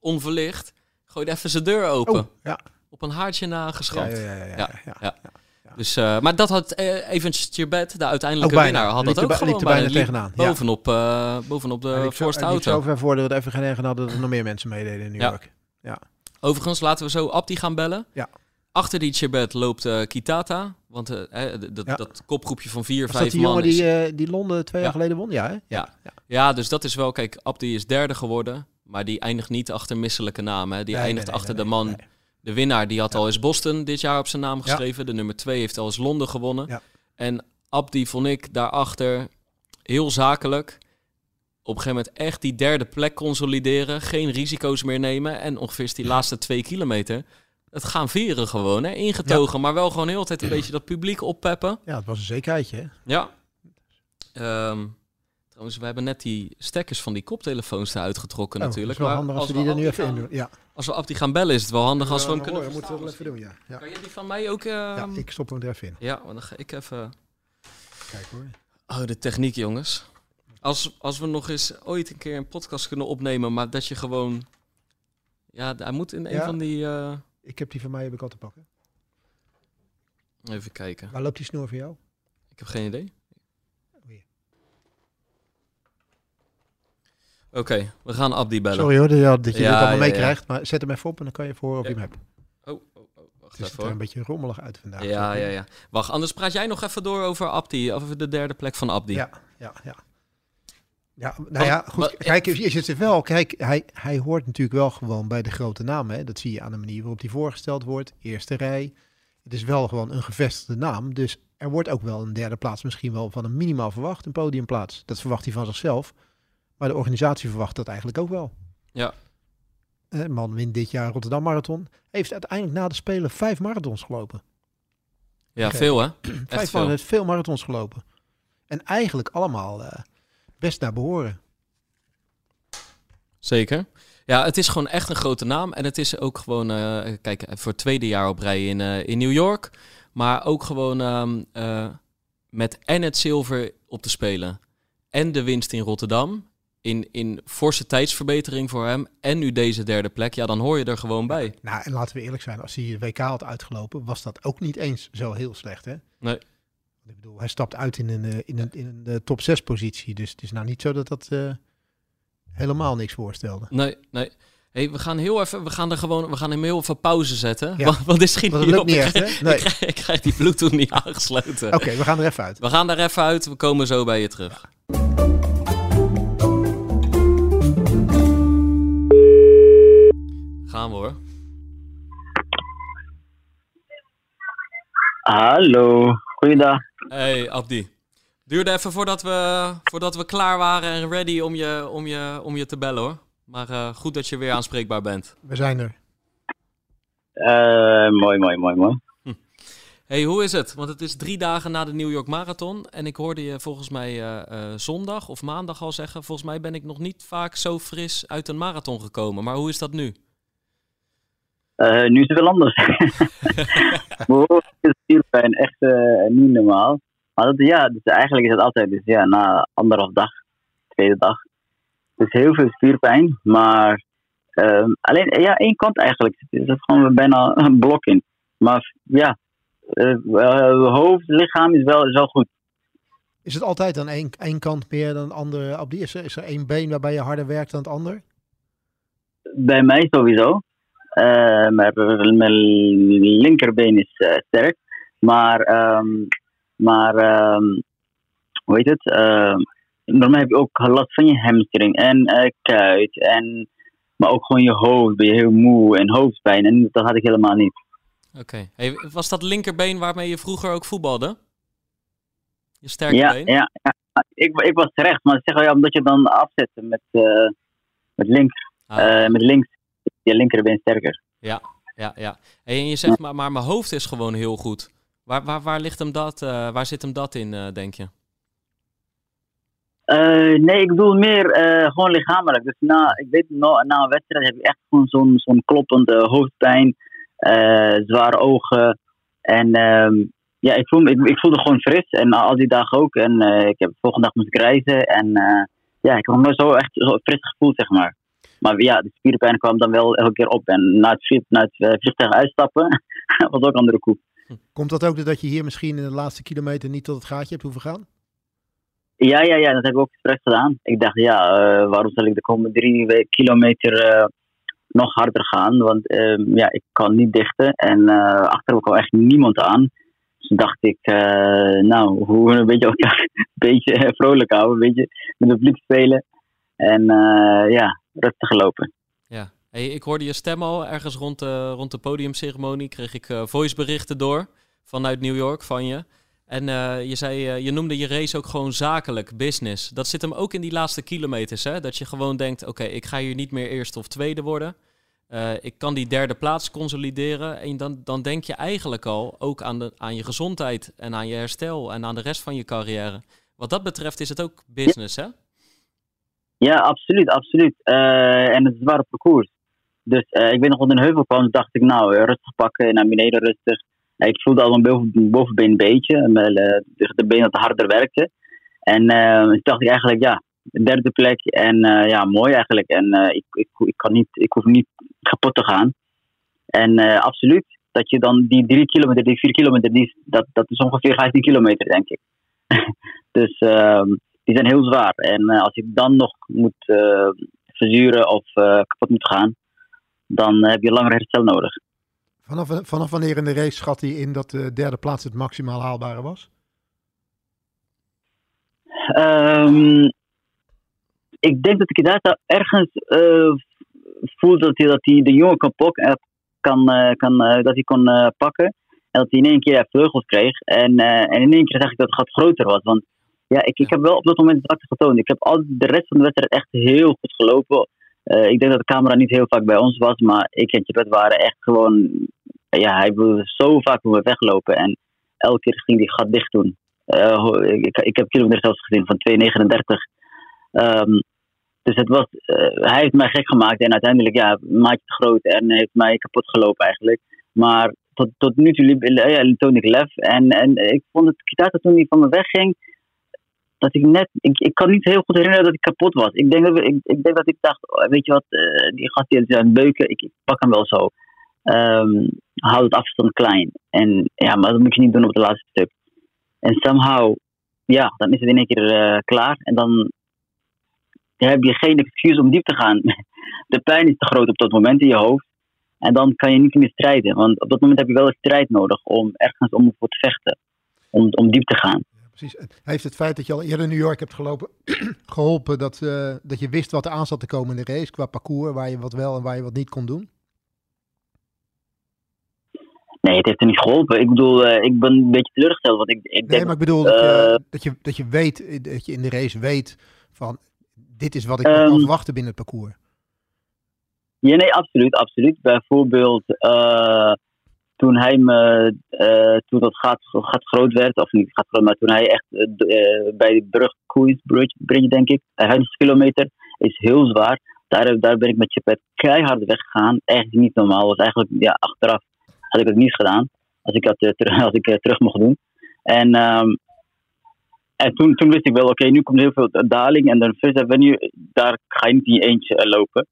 [SPEAKER 1] onverlicht. Gooide even zijn deur open.
[SPEAKER 2] Oh, ja.
[SPEAKER 1] Op een haartje na
[SPEAKER 2] Ja,
[SPEAKER 1] geschrapt.
[SPEAKER 2] ja, ja, ja, ja,
[SPEAKER 1] Ja,
[SPEAKER 2] ja.
[SPEAKER 1] ja. Dus, eh, maar dat had eh Evans Chibet, de uiteindelijke winnaar, had
[SPEAKER 2] Liep
[SPEAKER 1] dat ook
[SPEAKER 2] liep
[SPEAKER 1] gewoon
[SPEAKER 2] er bijna tegenaan,
[SPEAKER 1] Liep. Bovenop, eh, bovenop de
[SPEAKER 2] ik
[SPEAKER 1] voorste
[SPEAKER 2] ik
[SPEAKER 1] auto.
[SPEAKER 2] zo ver voor dat we het even geen gedaan hadden dat er nog meer mensen meededen in New
[SPEAKER 1] Ja. Overigens, laten we zo Abdi gaan bellen.
[SPEAKER 2] Ja.
[SPEAKER 1] Achter die Chibet loopt eh, Kitata. Want d- dat,
[SPEAKER 2] Ja.
[SPEAKER 1] dat kopgroepje van vier,
[SPEAKER 2] Was
[SPEAKER 1] vijf
[SPEAKER 2] die
[SPEAKER 1] man
[SPEAKER 2] jongen
[SPEAKER 1] is...
[SPEAKER 2] die, eh, die Londen twee jaar
[SPEAKER 1] Ja.
[SPEAKER 2] geleden won? Ja, hè?
[SPEAKER 1] Ja. Ja, dus dat is wel... Kijk, Abdi is derde geworden. Maar die eindigt niet achter misselijke namen. hè. Die
[SPEAKER 2] Nee,
[SPEAKER 1] eindigt
[SPEAKER 2] nee, nee,
[SPEAKER 1] achter de man... De winnaar die had al eens Boston dit jaar op zijn naam
[SPEAKER 2] Ja.
[SPEAKER 1] geschreven. De nummer twee heeft al eens Londen gewonnen.
[SPEAKER 2] Ja.
[SPEAKER 1] En Abdi vond ik daarachter heel zakelijk. Op een gegeven moment echt die derde plek consolideren. Geen risico's meer nemen. En ongeveer die laatste twee kilometer. Het gaan vieren gewoon. Hè? Ingetogen. Maar wel gewoon heel tijd een beetje dat publiek oppeppen.
[SPEAKER 2] Ja, het was een zekerheidje. Hè?
[SPEAKER 1] Ja. Ehm, trouwens, we hebben net die stekkers van die koptelefoons eruit getrokken
[SPEAKER 2] Oh,
[SPEAKER 1] natuurlijk.
[SPEAKER 2] Het is wel
[SPEAKER 1] Maar
[SPEAKER 2] handig als we die er nu even in doen. Ja.
[SPEAKER 1] Als we Abdi gaan bellen is het wel handig als we hem kunnen
[SPEAKER 2] moeten we wel even doen, ja. Ja.
[SPEAKER 1] Kan jij die van mij ook...
[SPEAKER 2] ja,
[SPEAKER 1] ehm,
[SPEAKER 2] ik stop hem er even in.
[SPEAKER 1] Ja, dan ga ik even...
[SPEAKER 2] Kijk hoor.
[SPEAKER 1] Oh, de techniek, jongens. Als, als we nog eens ooit een keer een podcast kunnen opnemen, maar dat je gewoon... Ja, hij moet in een
[SPEAKER 2] Ja.
[SPEAKER 1] van die... eh,
[SPEAKER 2] Ik heb die van mij heb ik al te pakken.
[SPEAKER 1] Even kijken.
[SPEAKER 2] Waar loopt die snoer voor jou?
[SPEAKER 1] Ik heb geen idee.
[SPEAKER 2] Hier.
[SPEAKER 1] Oké, we gaan Abdi bellen.
[SPEAKER 2] Sorry hoor dat je,
[SPEAKER 1] Ja,
[SPEAKER 2] dit allemaal
[SPEAKER 1] ja,
[SPEAKER 2] meekrijgt. Maar zet hem even op en dan kan je voor
[SPEAKER 1] Ja.
[SPEAKER 2] je hebt.
[SPEAKER 1] Oh, oh, oh, wacht
[SPEAKER 2] Het ziet er een beetje rommelig uit vandaag.
[SPEAKER 1] Ja, ja, ja. Wacht, anders praat jij nog even door over Abdi. Over de derde plek van Abdi.
[SPEAKER 2] Ja, ja, ja. Ja, nou ja, goed. kijk, je zit er wel. Kijk, hij, hij hoort natuurlijk wel gewoon bij de grote namen. Hè. Dat zie je aan de manier waarop hij voorgesteld wordt. Eerste rij. Het is wel gewoon een gevestigde naam. Dus er wordt ook wel een derde plaats misschien wel van hem minimaal verwacht. Een podiumplaats. Dat verwacht hij van zichzelf. Maar de organisatie verwacht dat eigenlijk ook wel.
[SPEAKER 1] Ja.
[SPEAKER 2] Een man wint dit jaar Rotterdam Marathon. Heeft uiteindelijk na de Spelen vijf marathons gelopen.
[SPEAKER 1] Ja, veel hè? Echt
[SPEAKER 2] Vijf
[SPEAKER 1] veel.
[SPEAKER 2] marathons, heeft veel marathons gelopen. En eigenlijk allemaal eh, best naar behoren.
[SPEAKER 1] Zeker. Ja, het is gewoon echt een grote naam. En het is ook gewoon, eh, kijk, voor het tweede jaar op rij in, eh, in New York. Maar ook gewoon ehm, eh, met en het zilver op te spelen. En de winst in Rotterdam. In, in forse tijdsverbetering voor hem. En nu deze derde plek. Ja, dan hoor je er gewoon bij.
[SPEAKER 2] Nou, en laten we eerlijk zijn, als hij de WK had uitgelopen, was dat ook niet eens zo heel slecht, hè?
[SPEAKER 1] Nee.
[SPEAKER 2] Ik bedoel, hij stapt uit in een, eh, in een, in een eh, top 6 positie. Dus het is nou niet zo dat dat eh, helemaal niks voorstelde.
[SPEAKER 1] Nee, nee. Hey, we gaan heel even, we gaan er gewoon, we gaan hem heel even pauze zetten.
[SPEAKER 2] Ja.
[SPEAKER 1] Want, want dit schiet niet
[SPEAKER 2] dat
[SPEAKER 1] op.
[SPEAKER 2] lukt niet
[SPEAKER 1] Ik
[SPEAKER 2] echt,
[SPEAKER 1] krijg-
[SPEAKER 2] hè? Nee.
[SPEAKER 1] Ik, krijg, ik krijg die Bluetooth niet aangesloten.
[SPEAKER 2] Oké, we gaan er even uit.
[SPEAKER 1] We gaan daar even uit. We komen zo bij je terug. Gaan we hoor.
[SPEAKER 3] Hallo, goeiedag.
[SPEAKER 1] Hey Abdi. Duurde even voordat we, voordat we klaar waren en ready om je, om je, om je te bellen hoor. Maar eh, goed dat je weer aanspreekbaar bent.
[SPEAKER 2] We zijn er.
[SPEAKER 3] Eh, mooi, mooi, mooi, mooi.
[SPEAKER 1] Hey, hoe is het? Want het is drie dagen na de New York Marathon. En ik hoorde je volgens mij eh, eh, zondag of maandag al zeggen... volgens mij ben ik nog niet vaak zo fris uit een marathon gekomen. Maar hoe is dat nu?
[SPEAKER 3] Eh, nu is het wel anders. Behoorlijk is spierpijn echt eh, niet normaal. Maar dat, ja, dus eigenlijk is het altijd dus, ja, na anderhalf dag, tweede dag. Dus heel veel spierpijn, maar ehm, alleen ja, één kant eigenlijk. Er zit gewoon bijna een blok in. Maar ja, eh, hoofd, lichaam is wel, is wel goed.
[SPEAKER 2] Is het altijd dan één, één kant meer dan de andere? Abdi? Is er, is er één been waarbij je harder werkt dan het ander?
[SPEAKER 3] Bij mij sowieso. Maar mijn linkerbeen is eh, sterk. Maar, ehm, maar ehm, hoe heet het? Ehm, normaal heb je ook last van je hamstring en eh, kuit. En, maar ook gewoon je hoofd. Ben je heel moe en hoofdpijn. En dat had ik helemaal niet.
[SPEAKER 1] Oké. Hey, was dat linkerbeen waarmee je vroeger ook voetbalde? Je sterke
[SPEAKER 3] Ja,
[SPEAKER 1] been?
[SPEAKER 3] ja, ja. Ik, ik was terecht. Maar ze zeggen ja, omdat je dan afzet met, eh, met links.
[SPEAKER 1] Ah,
[SPEAKER 3] met links je linkerbeen sterker.
[SPEAKER 1] ja, ja. Hey, en je zegt, maar, maar mijn hoofd is gewoon heel goed. Waar, waar, waar, ligt hem dat, eh, waar zit hem dat in, eh, denk je?
[SPEAKER 3] Eh, nee, ik bedoel meer gewoon lichamelijk. Dus na, ik weet, na, na een wedstrijd heb je echt gewoon zo'n zo'n kloppende hoofdpijn, zware ogen. En ehm, ja, ik, voel, ik, ik voelde gewoon fris. En al die dagen ook. En ik heb de volgende dag moest ik reizen. En ja, ik heb me zo echt zo fris gevoeld, zeg maar. Maar ja, de spierpijn kwam dan wel elke keer op. En na het, na het eh, vliegtuig uitstappen, was ook een andere koek.
[SPEAKER 2] Komt dat ook doordat je hier misschien in de laatste kilometer niet tot het gaatje hebt hoeven gaan?
[SPEAKER 3] Ja, ja, ja, dat heb ik ook expres gedaan. Ik dacht, ja, eh, waarom zal ik de komende drie kilometer eh, nog harder gaan? Want ehm, ja, ik kan niet dichten en achter me kwam echt niemand aan. Dus dacht ik, nou, hoe we een beetje, elkaar een beetje vrolijk houden, een beetje met het publiek spelen. En ja, rustig lopen.
[SPEAKER 1] Ja. Hey, ik hoorde je stem al ergens rond de, rond de podiumceremonie. Kreeg ik eh, voiceberichten door vanuit New York van je. En eh, je zei, eh, je noemde je race ook gewoon zakelijk, business. Dat zit hem ook in die laatste kilometers, hè? Dat je gewoon denkt, oké, ik ga hier niet meer eerste of tweede worden. Ik kan die derde plaats consolideren. En dan, dan denk je eigenlijk al ook aan, de, aan je gezondheid en aan je herstel en aan de rest van je carrière. Wat dat betreft is het ook business, hè?
[SPEAKER 3] Ja, absoluut, absoluut. Eh, en het is een zware parcours. Dus eh, ik weet nog, op een heuvel kwam, dacht ik, nou, eh, rustig pakken, naar beneden rustig. Ik voelde al mijn boven, bovenbeen een beetje, dus de been dat harder werkte. En toen dacht ik eigenlijk, ja, derde plek en ja, mooi eigenlijk. En ik, ik, ik, kan niet, ik hoef niet kapot te gaan. En absoluut, dat je dan die drie kilometer, die vier kilometer, die, dat, dat is ongeveer 15 kilometer, denk ik. dus ehm, die zijn heel zwaar. En eh, als ik dan nog moet eh, verzuren of eh, kapot moet gaan, dan heb je langer herstel nodig.
[SPEAKER 2] Vanaf, vanaf wanneer in de race schat hij in dat de derde plaats het maximaal haalbare was?
[SPEAKER 3] Ehm, ik denk dat ik daar ergens eh voelde dat hij, dat hij de jongen kan, pok, eh, kan, kan, dat hij kon pakken. En dat hij in één keer vleugels kreeg. En, en in één keer zag ik dat het gat groter was. Want ja, ik, ik heb wel op dat moment zwakte getoond. Ik heb al de rest van de wedstrijd echt heel goed gelopen. Eh, ik denk dat de camera niet heel vaak bij ons was. Maar ik en Chipet waren echt gewoon... Ja, hij wilde zo vaak voor me weglopen. En elke keer ging die gat dicht doen. Eh, ik, ik, heb kilometer zelfs gezien van 2,39. Ehm, dus het was, eh, hij heeft mij gek gemaakt en uiteindelijk ja, maatje te groot en heeft mij kapot gelopen eigenlijk. Maar tot, tot nu toe liep, ja, toonde ik lef en, en ik vond het Kitata toen hij van me wegging, dat ik net, ik, ik kan niet heel goed herinneren dat ik kapot was. Ik denk dat, ik, ik, denk dat ik dacht, oh, weet je wat, eh, die gast die is aan het beuken, ik, ik pak hem wel zo. Ehm houd het afstand klein. En ja, maar dat moet je niet doen op het laatste stuk. En somehow, ja, dan is het in één keer eh, klaar. En dan heb je geen excuus om diep te gaan. De pijn is te groot op dat moment in je hoofd. En dan kan je niet meer strijden. Want op dat moment heb je wel een strijd nodig om ergens om voor te vechten. Om, om diep te gaan.
[SPEAKER 2] Precies. Heeft het feit dat je al eerder in New York hebt gelopen geholpen dat, eh, dat je wist wat er aan zat te komen in de race qua parcours, waar je wat wel en waar je wat niet kon doen?
[SPEAKER 3] Nee, het heeft er niet geholpen. Ik bedoel, eh, ik ben een beetje teleurgesteld. Want ik, ik
[SPEAKER 2] Nee, maar ik bedoel dat, je,
[SPEAKER 3] eh,
[SPEAKER 2] dat, je, dat je weet, dat je in de race weet van dit is wat ik
[SPEAKER 3] Ehm,
[SPEAKER 2] kan verwachten binnen het parcours.
[SPEAKER 3] Ja, nee, absoluut, absoluut. Bijvoorbeeld uh, toen hij me, uh, toen dat gaat, gaat groot werd, of niet gaat groot, maar toen hij echt uh, bij de brug Queens Bridge, Bridge denk ik, 100 kilometer, is heel zwaar. Daar, daar ben ik met Chipet keihard weggegaan. Echt niet normaal. Was eigenlijk, ja, achteraf had ik het niet gedaan. Als ik dat als ik, terug mocht doen. En, um, en toen, toen wist ik wel, oké, nu komt heel veel daling. En dan First Avenue, daar ga je niet in je eentje lopen.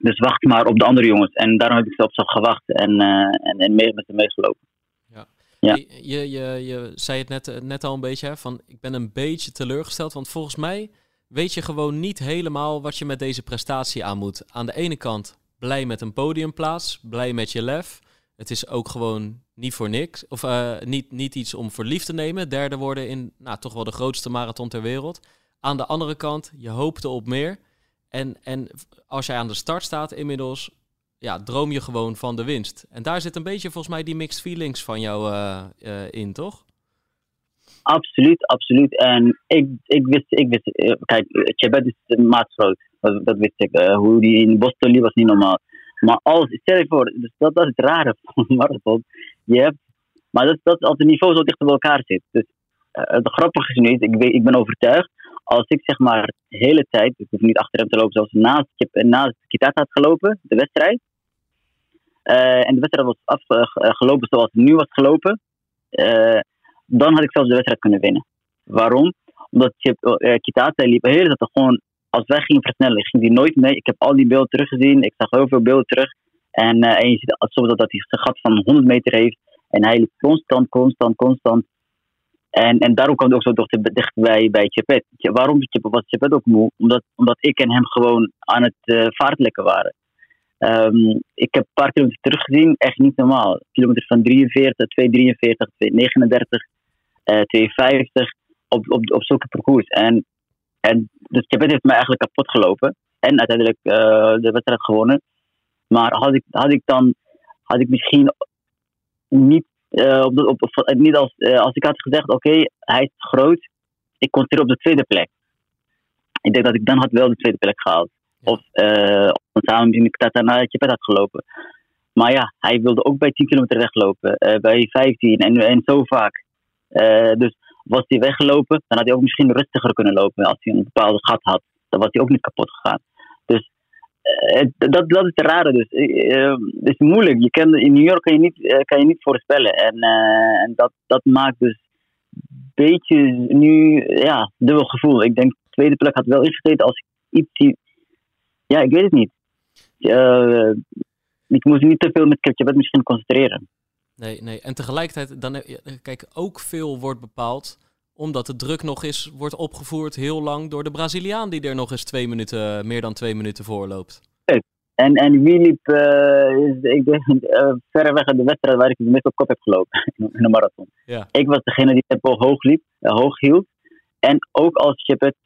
[SPEAKER 3] Dus wacht maar op de andere jongens. En daarom heb ik zelfs op gewacht en, uh, en, en mee, met ze meegelopen.
[SPEAKER 1] Ja. ja. Je, je, je, zei het net, net al een beetje, hè, van ik ben een beetje teleurgesteld. Want volgens mij weet je gewoon niet helemaal wat je met deze prestatie aan moet. Aan de ene kant blij met een podiumplaats, blij met je lef. Het is ook gewoon niet voor niks. Of uh, niet, niet iets om voor lief te nemen. Derde worden in nou, toch wel de grootste marathon ter wereld. Aan de andere kant, je hoopte op meer. En, en als jij aan de start staat inmiddels, ja, droom je gewoon van de winst. En daar zit een beetje volgens mij die mixed feelings van jou uh, uh, in, toch?
[SPEAKER 3] Absoluut, absoluut. En ik, ik wist, ik wist uh, kijk, Chebet is maatgroot. Dat, dat wist ik. hoe die in Boston liep was niet normaal. Maar als, stel je voor, dus dat, dat is het rare van marathon. Je hebt, maar dat, dat als het niveau zo dicht bij elkaar zit. Dus het grappige is nu, ik, ik ben overtuigd als ik zeg maar de hele tijd, ik hoef niet achter hem te lopen, zoals naast, naast Kitata had gelopen, de wedstrijd. Uh, en de wedstrijd was afgelopen uh, zoals het nu was gelopen. Uh, dan had ik zelfs de wedstrijd kunnen winnen. Waarom? Omdat Kitata liep tijd gewoon, als wij gingen versnellen, ging hij nooit mee. Ik heb al die beelden teruggezien, ik zag heel veel beelden terug. En, en je ziet soms dat hij een gat van 100 meter heeft. En hij liep constant, constant, constant en, en daarom kwam het ook zo dicht, dicht bij, bij. Waarom was Chepet ook moe? Omdat, omdat ik en hem gewoon aan het uh, vaartlekken waren. Um, ik heb een paar kilometer teruggezien, echt niet normaal. Kilometer van 43, 243, 239, uh, 250 op, op, op zulke parcours. En, en dus heeft mij eigenlijk kapot gelopen. En uiteindelijk uh, de wedstrijd gewonnen. Maar had ik, had ik dan had ik misschien niet uh, op, op, op, niet als, uh, als ik had gezegd, oké, okay, hij is groot, ik concentreer op de tweede plek. Ik denk dat ik dan had wel de tweede plek gehaald. Of uh, samen met naar Chipet had gelopen. Maar ja, hij wilde ook bij 10 kilometer weglopen, bij 15 en, en zo vaak. dus was hij weggelopen, dan had hij ook misschien rustiger kunnen lopen als hij een bepaalde gat had. Dan was hij ook niet kapot gegaan. Uh, dat, dat is het rare dus. Uh, het is moeilijk. Je kan, in New York kan je niet, kan je niet voorspellen. En, en dat, dat maakt dus een beetje nu, ja, dubbel gevoel. Ik denk, de tweede plek had wel ingezeten als ik iets... Ja, ik weet het niet. ik moest niet te veel met Kepchebet misschien concentreren.
[SPEAKER 1] Nee, nee. En tegelijkertijd, dan, kijk, ook veel wordt bepaald omdat de druk nog eens wordt opgevoerd heel lang door de Braziliaan die er nog eens twee minuten, meer dan twee minuten voor loopt.
[SPEAKER 3] En, en wie liep, uh, is, ik denk, uh, verreweg de wedstrijd waar ik de meeste op kop heb gelopen in de marathon.
[SPEAKER 1] Ja.
[SPEAKER 3] Ik was degene die tempo hoog liep, uh, hoog hield. En ook als je het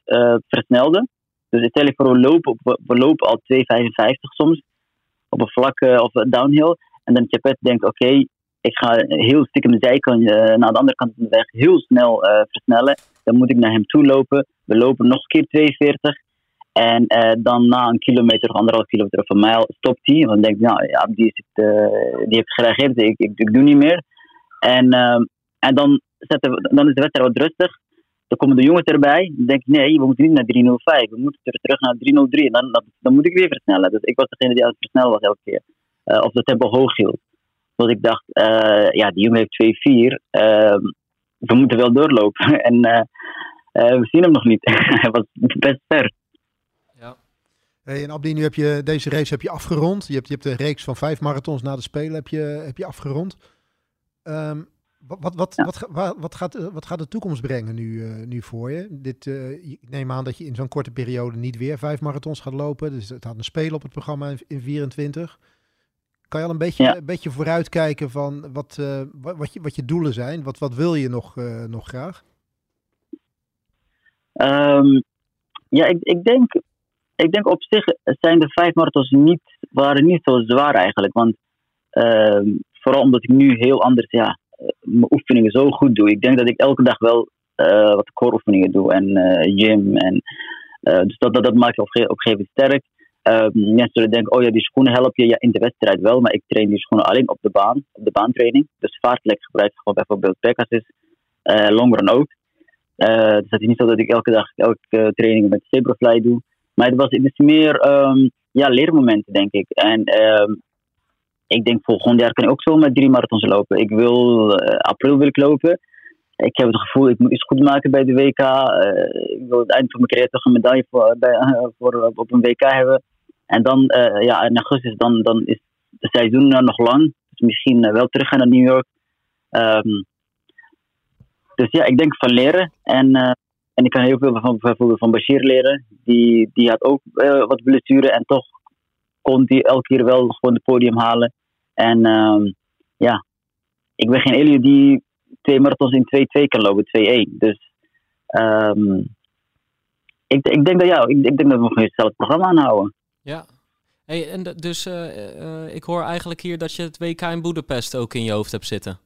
[SPEAKER 3] versnelde. Dus stel je voor, we lopen, we lopen al 2,55 soms op een vlak of downhill. En dan Chapet denkt, oké, okay, ik ga heel stiekem de zijkant uh, naar de andere kant van de weg heel snel uh, versnellen. Dan moet ik naar hem toe lopen. We lopen nog een keer 42. En uh, dan na een kilometer of anderhalf kilometer of een mijl stopt hij. Want dan denk ik, nou ja, die, is het, die heeft gereageerd. Ik, ik, doe niet meer. En, en dan, zetten dan is de wedstrijd wat rustig. Dan komen de jongens erbij. Dan denk nee, we moeten niet naar 305. We moeten terug naar 303. En dan, dan, moet ik weer versnellen. Dus ik was degene die aan het versnellen was elke keer. of de tempo hoog hield. Want ik dacht, uh, ja, die jongen heeft 2-4. Uh, we moeten wel doorlopen. en uh, we zien hem nog niet. Hij was best ver.
[SPEAKER 2] Ja. Hey, en Abdi, nu heb je deze race heb je afgerond. Je hebt, je hebt een reeks van vijf marathons na de Spelen heb je, heb je afgerond. Um, wat, wat, ja. wat, wat, gaat, wat gaat de toekomst brengen nu, nu voor je? Dit, ik neem aan dat je in zo'n korte periode niet weer vijf marathons gaat lopen. Dus het had een Spelen op het programma in, in 24. Kan je al een beetje, ja. een beetje vooruitkijken van wat, uh, wat, je, wat je doelen zijn? Wat, wat wil je nog, uh, nog graag?
[SPEAKER 3] Um, ja, ik, ik, denk, ik denk op zich zijn de vijf marathons niet, waren niet zo zwaar eigenlijk. Want uh, vooral omdat ik nu heel anders ja, mijn oefeningen zo goed doe. Ik denk dat ik elke dag wel wat core oefeningen doe en gym. En, dus dat, dat, dat maakt je op, op een gegeven moment sterk. Ehm, mensen zullen denken, oh ja, die schoenen helpen je ja, in de wedstrijd wel, maar ik train die schoenen alleen op de baan, op de baantraining. Dus vaartlek gebruik ik gewoon bijvoorbeeld Pegasus, uh, Longrun ook. Uh, dus het is niet zo dat ik elke dag, elke training met Zebrafly doe. Maar het, was, meer um, ja, leermomenten, denk ik. En um, ik denk volgend jaar kan ik ook zo met drie marathons lopen. Ik wil, uh, april wil ik lopen. Ik heb het gevoel, ik moet iets goed maken bij de WK. Ik wil het eind van mijn carrière toch een medaille voor, bij, voor, op een WK hebben. En dan, ja, in augustus, dan, dan is het seizoen nog lang. Dus misschien wel terug naar New York. Um, dus ja, ik denk van leren. En, en ik kan heel veel van, bijvoorbeeld van Bashir leren. Die, die had ook wat blessure en toch kon hij elke keer wel gewoon het podium halen. En um, ja, ik ben geen Elio die twee marathons in 2-2 kan lopen, 2-1. Dus um, ik, ik, denk dat, ja, ik, ik denk dat we gewoon hetzelfde programma aanhouden.
[SPEAKER 1] Ja, hey, en dus uh, uh, ik hoor eigenlijk hier dat je het WK in Boedapest ook in je hoofd hebt zitten.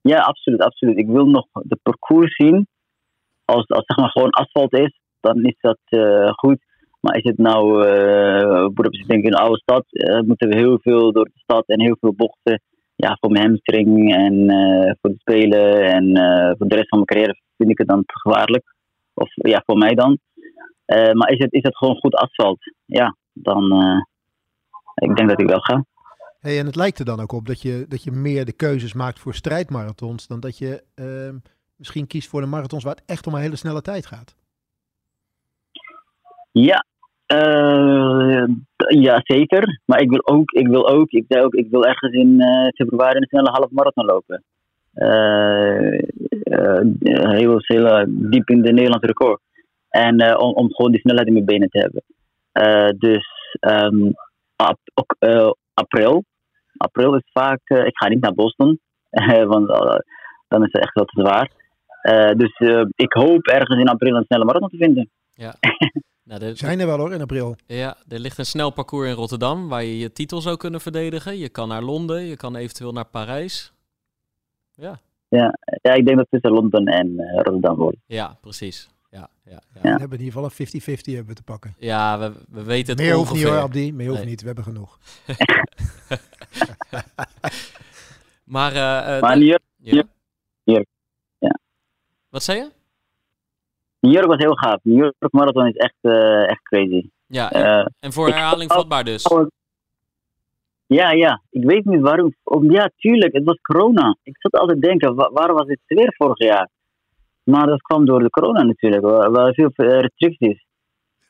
[SPEAKER 3] Ja, absoluut, absoluut. Ik wil nog de parcours zien. Als, als zeg maar gewoon asfalt is, dan is dat uh, goed. Maar is het nou, Boedapest denk ik een oude stad, moeten we heel veel door de stad en heel veel bochten. Ja, voor mijn hamstring en voor de spelen en voor de rest van mijn carrière vind ik het dan gevaarlijk. Of ja, voor mij dan. Maar is het, is het gewoon goed asfalt? Ja, dan ik denk dat ik wel ga.
[SPEAKER 2] Hey, en het lijkt er dan ook op dat je, dat je meer de keuzes maakt voor strijdmarathons dan dat je ehm, misschien kiest voor de marathons waar het echt om een hele snelle tijd gaat.
[SPEAKER 3] Ja, uh, ja, zeker. Maar ik wil ook, ik wil ook, ik zei ook, ik wil ergens in uh, februari een snelle half marathon lopen. Uh, heel, heel diep in de Nederlandse record. En om, om gewoon die snelheid in mijn benen te hebben. dus um, ap, ook, april. April is vaak, ik ga niet naar Boston, want dan is het echt wel te zwaar. dus ik hoop ergens in april een snelle marathon te vinden.
[SPEAKER 1] Ja.
[SPEAKER 2] Nou, de, Zijn er wel hoor, in april.
[SPEAKER 1] Ja, er ligt een snel parcours in Rotterdam waar je je titel zou kunnen verdedigen. Je kan naar Londen, je kan eventueel naar Parijs. Ja.
[SPEAKER 3] Ja, ja ik denk dat het tussen Londen en uh, Rotterdam wordt.
[SPEAKER 1] Ja, precies. Ja, ja, ja.
[SPEAKER 2] We hebben in ieder geval een 50-50 hebben te pakken.
[SPEAKER 1] Ja, we, we weten het
[SPEAKER 2] Meer
[SPEAKER 1] ongeveer.
[SPEAKER 2] hoeft niet hoor, Abdi. Meer hoeft nee. niet. We hebben genoeg.
[SPEAKER 1] maar... Uh,
[SPEAKER 3] maar hier, hier, hier, ja.
[SPEAKER 1] Wat zei je?
[SPEAKER 3] New York was heel gaaf. New York Marathon is echt, uh, echt crazy.
[SPEAKER 1] Ja, en, uh, en voor herhaling vatbaar dus.
[SPEAKER 3] Ja, ja. Ik weet niet waarom. Ja, tuurlijk. Het was corona. Ik zat altijd te denken, waar was het weer vorig jaar? Maar dat kwam door de corona natuurlijk. Er waren veel restricties.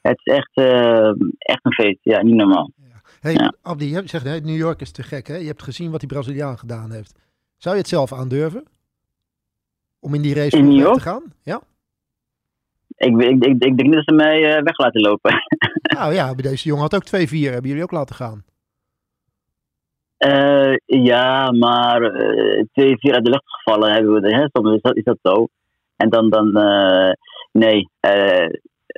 [SPEAKER 3] Het is echt, uh, echt een feest. Ja, niet normaal.
[SPEAKER 2] Ja. Hey, ja. Abdi, je zegt New York is te gek. Hè? Je hebt gezien wat die Braziliaan gedaan heeft. Zou je het zelf aandurven? Om in die race
[SPEAKER 3] in New York?
[SPEAKER 2] te gaan? Ja.
[SPEAKER 3] Ik, ik, ik, ik denk niet dat ze mij uh, weg laten lopen.
[SPEAKER 2] nou ja, bij deze jongen had ook 2-4. Hebben jullie ook laten gaan?
[SPEAKER 3] Uh, ja, maar uh, 2-4 uit de lucht gevallen hebben we. Hè? Soms is dat, is dat zo. En dan, dan uh, nee,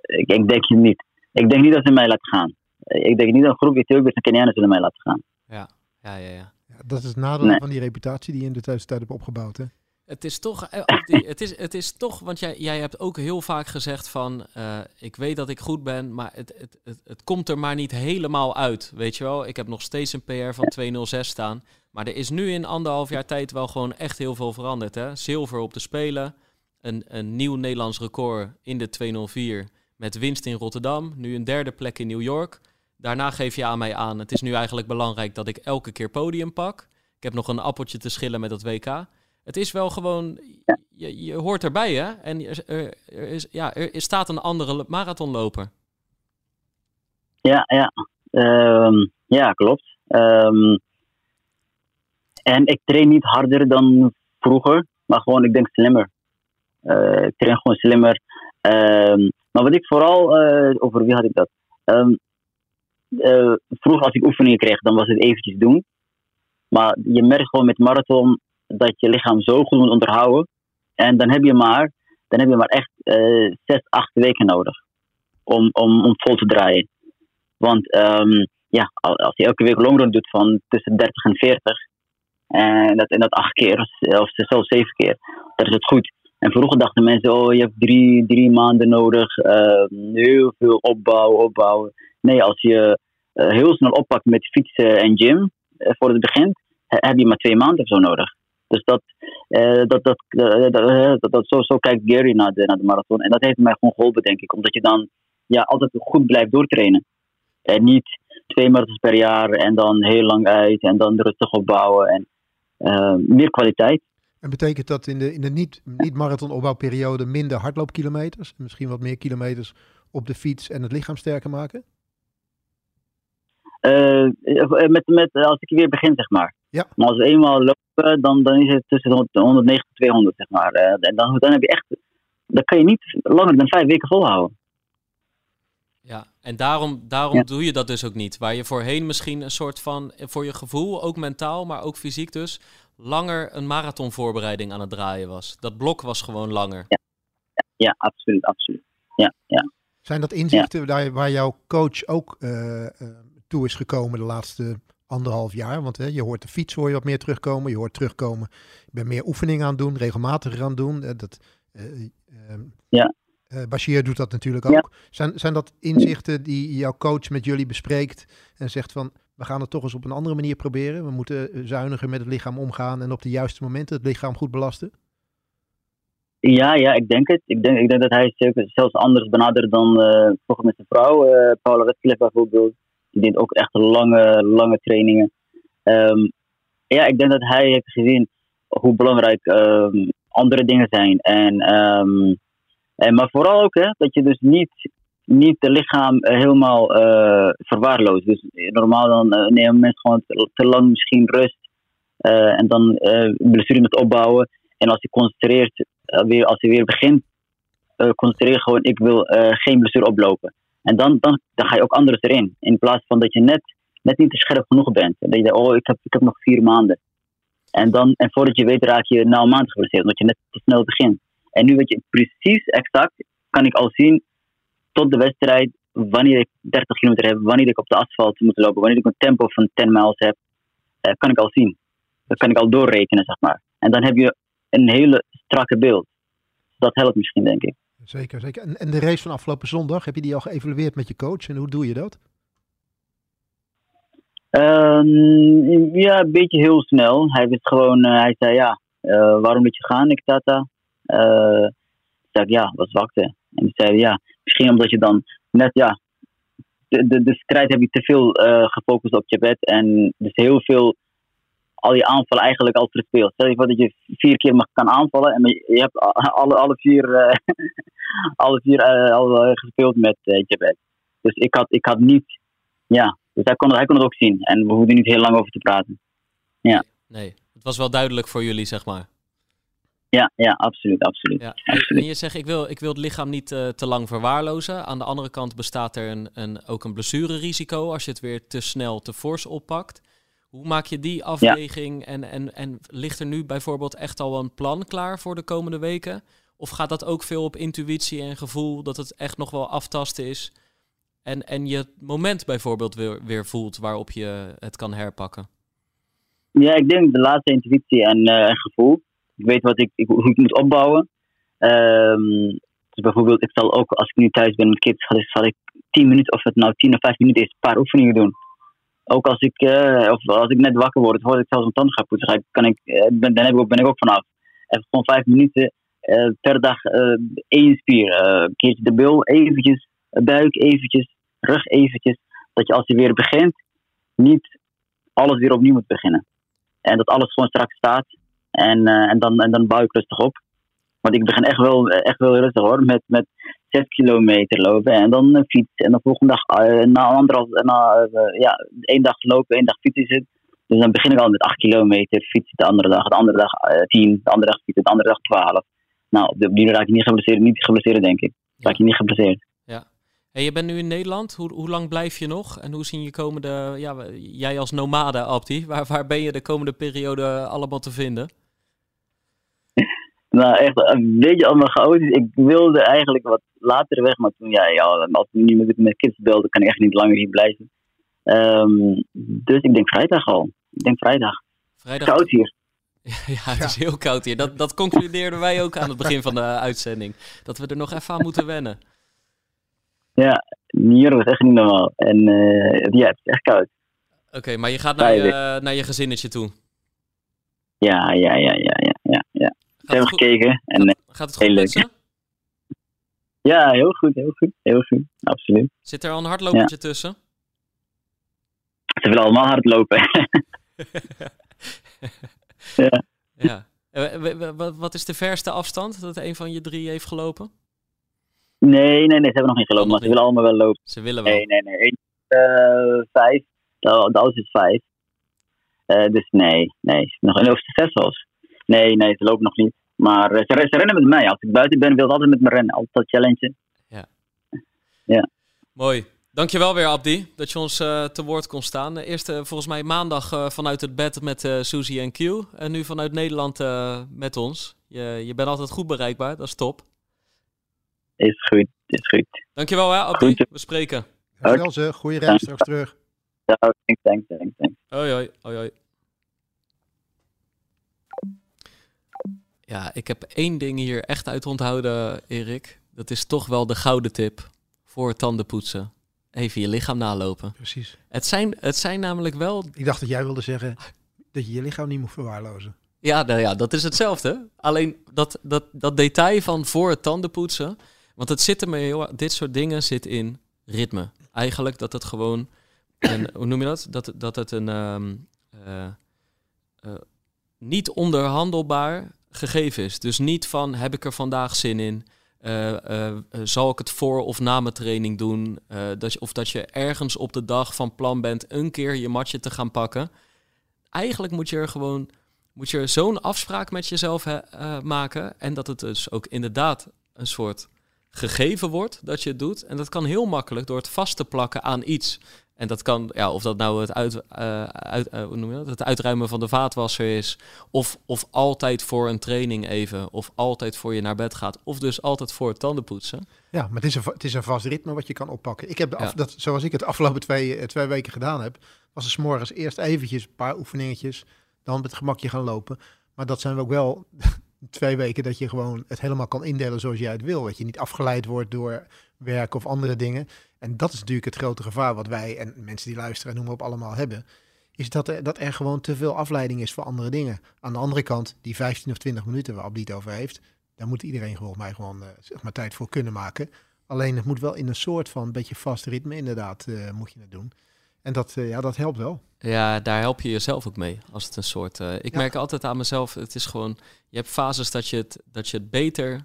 [SPEAKER 3] ik, ik denk niet. Ik denk niet dat ze mij laten gaan. Ik denk niet dat een groep Ethiopiërs en Kenianen zullen mij laten gaan.
[SPEAKER 1] Ja, ja, ja. ja.
[SPEAKER 2] ja dat is het nadeel nee. van die reputatie die je in de tussentijd hebt opgebouwd, hè?
[SPEAKER 1] Het is toch, het is, het is toch, want jij, jij hebt ook heel vaak gezegd van, uh, ik weet dat ik goed ben, maar het, het, het, het komt er maar niet helemaal uit, weet je wel. Ik heb nog steeds een PR van 206 staan, maar er is nu in anderhalf jaar tijd wel gewoon echt heel veel veranderd. Hè? Zilver op de Spelen, een, een nieuw Nederlands record in de 204 met winst in Rotterdam, nu een derde plek in New York. Daarna geef je aan mij aan, het is nu eigenlijk belangrijk dat ik elke keer podium pak. Ik heb nog een appeltje te schillen met dat WK het is wel gewoon, je, je hoort erbij hè. En er, er, is, ja, er staat een andere marathonloper.
[SPEAKER 3] Ja, ja. Um, ja, klopt. Um, en ik train niet harder dan vroeger, maar gewoon, ik denk slimmer. Uh, ik train gewoon slimmer. Um, maar wat ik vooral, uh, over wie had ik dat? Uh, vroeger als ik oefeningen kreeg, dan was het eventjes doen. Maar je merkt gewoon met marathon, dat je lichaam zo goed moet onderhouden. En dan heb je maar, dan heb je maar echt uh, zes, acht weken nodig om, om, om vol te draaien. Want um, ja, als je elke week longrun doet van tussen 30 en 40, en dat, en dat acht keer, of zelfs zeven keer, dan is het goed. En vroeger dachten mensen, oh, je hebt drie, drie maanden nodig. eh, heel veel opbouwen, opbouwen. Nee, als je eh, heel snel oppakt met fietsen en gym, eh, voor het begint, he- heb je maar twee maanden of zo nodig. Dus dat, eh, dat, dat, dat, dat, zo, zo kijkt Gary naar de, naar de marathon. En dat heeft mij gewoon geholpen, denk ik. Omdat je dan ja, altijd goed blijft doortrainen. En niet twee marathons per jaar en dan heel lang uit en dan rustig opbouwen. En meer kwaliteit.
[SPEAKER 2] En betekent dat in de, in de niet- niet-marathon opbouwperiode minder hardloopkilometers? Misschien wat meer kilometers op de fiets en het lichaam sterker maken?
[SPEAKER 3] Eh, eh, met, met, als ik weer begin, zeg maar.
[SPEAKER 2] Ja.
[SPEAKER 3] Maar als we eenmaal lopen, dan, dan is het tussen de 190 en 200, zeg maar. Eh, en dan, dan heb je echt, dan kan je niet langer dan vijf weken volhouden.
[SPEAKER 1] Ja, en daarom, daarom
[SPEAKER 3] Ja.
[SPEAKER 1] doe je dat dus ook niet. Waar je voorheen misschien een soort van, voor je gevoel, ook mentaal, maar ook fysiek dus, langer een marathonvoorbereiding aan het draaien was. Dat blok was gewoon langer.
[SPEAKER 3] Ja, absoluut, absoluut. Ja, ja.
[SPEAKER 2] Zijn dat inzichten waar jouw coach ook eh, eh, toe is gekomen de laatste anderhalf jaar? Want hè, je hoort de fiets hoor je wat meer terugkomen. Je hoort terugkomen, je bent meer oefeningen aan het doen, regelmatiger aan het doen. Eh, dat,
[SPEAKER 3] Ja.
[SPEAKER 2] eh, Bashir doet dat natuurlijk
[SPEAKER 3] Ja.
[SPEAKER 2] ook. Zijn, zijn dat inzichten die jouw coach met jullie bespreekt en zegt van... We gaan het toch eens op een andere manier proberen. We moeten eh, zuiniger met het lichaam omgaan en op de juiste momenten het lichaam goed belasten.
[SPEAKER 3] Ja, ja, ik denk het. Ik denk, ik denk dat hij zelfs anders benadert dan eh vroeger met zijn vrouw. eh Paula Redcliffe bijvoorbeeld. Die deed ook echt lange, lange trainingen. Ehm, ja, ik denk dat hij heeft gezien hoe belangrijk ehm, andere dingen zijn. En, ehm, en, maar vooral ook hè, dat je dus niet, niet het lichaam eh, helemaal eh verwaarloost. Dus normaal dan eh, nemen mensen gewoon te, te lang misschien rust. eh, en dan eh blessure met opbouwen. En als je concentreert eh, weer, als je weer begint, eh concentreer gewoon, ik wil eh, geen blessure oplopen. En dan, dan, dan ga je ook anders erin. In plaats van dat je net, net niet scherp genoeg bent. En dat je denkt, oh, ik heb, ik heb nog vier maanden. En, dan, en voordat je weet raak je na een maand geblesseerd, omdat je net te snel begint. En nu weet je precies exact, kan ik al zien, tot de wedstrijd, wanneer ik 30 kilometer heb, wanneer ik op de asfalt moet lopen, wanneer ik een tempo van 10 miles heb, eh, kan ik al zien. Dat kan ik al doorrekenen, zeg maar. En dan heb je een hele strakke beeld. Dat helpt misschien, denk ik.
[SPEAKER 2] Zeker, zeker. En, en de race van afgelopen zondag, heb je die al geëvalueerd met je coach? En hoe doe je dat?
[SPEAKER 3] Ehm, ja, een beetje heel snel. Hij wist gewoon, eh, hij zei ja, eh, waarom moet je gaan, ik tata? Eh, ik zei ja, wat zwakte. En hij zei ja, misschien omdat je dan net ja, de, de, strijd heb je te veel eh, gefocust op je bed en dus heel veel al je aanvallen eigenlijk al verspeeld. Stel je voor dat je vier keer mag kan aanvallen en je hebt alle, alle vier, eh, alle vier eh, al gespeeld met je bed. Dus ik had, ik had niet, ja, dus hij kon, hij kon het ook zien. En we hoefden niet heel lang over te praten.
[SPEAKER 1] Nee, het was wel duidelijk voor jullie, zeg maar.
[SPEAKER 3] Ja, ja, absoluut, absoluut.
[SPEAKER 1] Ja. En
[SPEAKER 3] absoluut.
[SPEAKER 1] en je zegt, ik wil, ik wil het lichaam niet eh, te lang verwaarlozen. Aan de andere kant bestaat er een, een, ook een blessurerisico als je het weer te snel, te fors oppakt. Hoe maak je die afweging? En, en, en ligt er nu bijvoorbeeld echt al een plan klaar voor de komende weken? Of gaat dat ook veel op intuïtie en gevoel, dat het echt nog wel aftasten is? En, en je het moment bijvoorbeeld weer, weer voelt waarop je het kan herpakken?
[SPEAKER 3] Ja, ik denk de laatste intuïtie en, eh, en gevoel. Ik weet wat ik, ik, hoe ik moet opbouwen. Ehm, dus bijvoorbeeld, ik zal ook als ik nu thuis ben met kids, zal ik, zal ik 10 minuten, of het nou 10 of 5 minuten is, een paar oefeningen doen. Ook als ik, eh, of als ik net wakker word, voordat ik zelfs mijn tanden ga poetsen, kan ik, eh, ben, dan heb ik, ook- ben ik ook vanaf. Even gewoon 5 minuten eh, per dag één spier. Een keertje de bil, eventjes, buik eventjes, rug eventjes. Dat je als je weer begint, niet alles weer opnieuw moet beginnen. En dat alles gewoon strak staat. En, eh, en, dan, en dan bouw ik rustig op. Want ik begin echt wel, echt wel rustig hoor. Met, met 6 kilometer lopen. En dan een fiets. En de volgende dag, eh, na anderhalf, na, eh, ja, één dag lopen, één dag fietsen het. Dus dan begin ik al met 8 kilometer fietsen de andere dag. De andere dag eh, 10, de andere dag fietsen, de andere dag 12. Nou, op die manier raak je niet geblesseerd, niet geblesseerd denk ik. Raak je niet geblesseerd.
[SPEAKER 1] Hey, je bent nu in Nederland. Hoe, hoe lang blijf je nog? En hoe zien je komende... Ja, jij als nomade, Abdi. Waar, waar ben je de komende periode allemaal te vinden?
[SPEAKER 3] Nou, echt een beetje allemaal chaotisch. Ik wilde eigenlijk wat later weg, maar toen, ja, ja als ik nu met, met kids belde, kan ik echt niet langer hier blijven. Ehm, dus ik denk vrijdag al. Ik denk vrijdag.
[SPEAKER 1] Vrijdag,
[SPEAKER 3] Koud hier.
[SPEAKER 1] Ja, het is heel koud hier. Dat, dat concludeerden wij ook aan het begin van de uitzending. Dat we er nog even aan moeten wennen.
[SPEAKER 3] Ja, hier was echt niet normaal. En eh, ja, het is echt koud.
[SPEAKER 1] Oké, maar je gaat naar je, naar je gezinnetje toe.
[SPEAKER 3] Ja, ja, ja, ja, ja, Ze hebben gekeken en
[SPEAKER 1] Gaat,
[SPEAKER 3] eh,
[SPEAKER 1] gaat het goed
[SPEAKER 3] heel leuk. ja, heel goed, heel goed, heel goed. Absoluut.
[SPEAKER 1] Zit er al een hardlopertje tussen?
[SPEAKER 3] Ze willen allemaal hard lopen. Ja.
[SPEAKER 1] Ja. Eh, Wat is de verste afstand dat een van je drie heeft gelopen?
[SPEAKER 3] nee, nee, nee, ze hebben nog niet gelopen, maar ze willen allemaal wel lopen.
[SPEAKER 1] Ze willen wel.
[SPEAKER 3] Nee, nee, nee. Eén, eh, vijf. De, de oudste is vijf. Dus nee, nee. Nog een of zes zelfs. Nee, nee, ze lopen nog niet. Maar eh, ze, ze rennen met mij. Als ik buiten ben, wil ze altijd met me rennen. Altijd dat challenge.
[SPEAKER 1] Mooi. Dankjewel weer, Abdi, dat je ons eh, te woord kon staan. Eh, Eerst volgens mij maandag eh, vanuit het bed met eh Suzy en Q. En nu vanuit Nederland eh, met ons. Je, je bent altijd goed bereikbaar, dat is top.
[SPEAKER 3] Is goed, is goed.
[SPEAKER 1] Dankjewel, hè, Abdi.
[SPEAKER 3] Goed.
[SPEAKER 1] We spreken.
[SPEAKER 2] Dankjewel ze. Goeie reis straks terug.
[SPEAKER 3] Ja, thanks, thanks, thanks, thanks.
[SPEAKER 1] Hoi, hoi, hoi, hoi. Ja, ik heb één ding hier echt uit onthouden, Erik. Dat is toch wel de gouden tip voor tandenpoetsen. Even je lichaam nalopen.
[SPEAKER 2] Precies.
[SPEAKER 1] Het zijn, het zijn namelijk wel
[SPEAKER 2] Ik dacht dat jij wilde zeggen dat je je lichaam niet moet verwaarlozen.
[SPEAKER 1] Ja, nou ja, dat is hetzelfde. Alleen dat, dat, dat detail van voor het tandenpoetsen. Want het zit er me heel Dit soort dingen zit in ritme. Eigenlijk dat het gewoon. Een, hoe noem je dat? Dat, dat het een. ehm, eh, eh, niet onderhandelbaar gegeven is. Dus niet van heb ik er vandaag zin in. Eh, eh, eh, zal ik het voor of na mijn training doen? Dat je, of dat je ergens op de dag van plan bent een keer je matje te gaan pakken. Eigenlijk moet je er gewoon moet je zo'n afspraak met jezelf maken. En dat het dus ook inderdaad een soort gegeven wordt dat je het doet. En dat kan heel makkelijk door het vast te plakken aan iets. En dat kan, ja, of dat nou het, uit, eh, uit, eh, hoe noem je dat? het uitruimen van de vaatwasser is. Of, of altijd voor een training even. Of altijd voor je naar bed gaat. Of dus altijd voor het tandenpoetsen.
[SPEAKER 2] Ja, maar het is, een, het is een vast ritme wat je kan oppakken. Ik heb de af,
[SPEAKER 1] Ja.
[SPEAKER 2] dat, zoals ik het de afgelopen twee, eh, twee weken gedaan heb, was er 's morgens eerst eventjes een paar oefeningetjes, dan met gemakje gaan lopen. Maar dat zijn ook wel twee weken dat je gewoon het helemaal kan indelen zoals jij het wil. Dat je niet afgeleid wordt door werk of andere dingen. En dat is natuurlijk het grote gevaar wat wij en mensen die luisteren en noem maar op allemaal hebben. Is dat er, dat er gewoon te veel afleiding is voor andere dingen. Aan de andere kant, die 15 of 20 minuten waar Abdi het over heeft, daar moet iedereen volgens mij gewoon eh, zeg maar tijd voor kunnen maken. Alleen het moet wel in een soort van beetje vast ritme, inderdaad, eh, moet je het doen. En dat, eh, ja, dat helpt wel.
[SPEAKER 1] Ja, daar help je jezelf ook mee. Als het een soort. ik
[SPEAKER 2] Ja.
[SPEAKER 1] merk altijd aan mezelf. Het is gewoon. Je hebt fases dat je het, dat je het beter.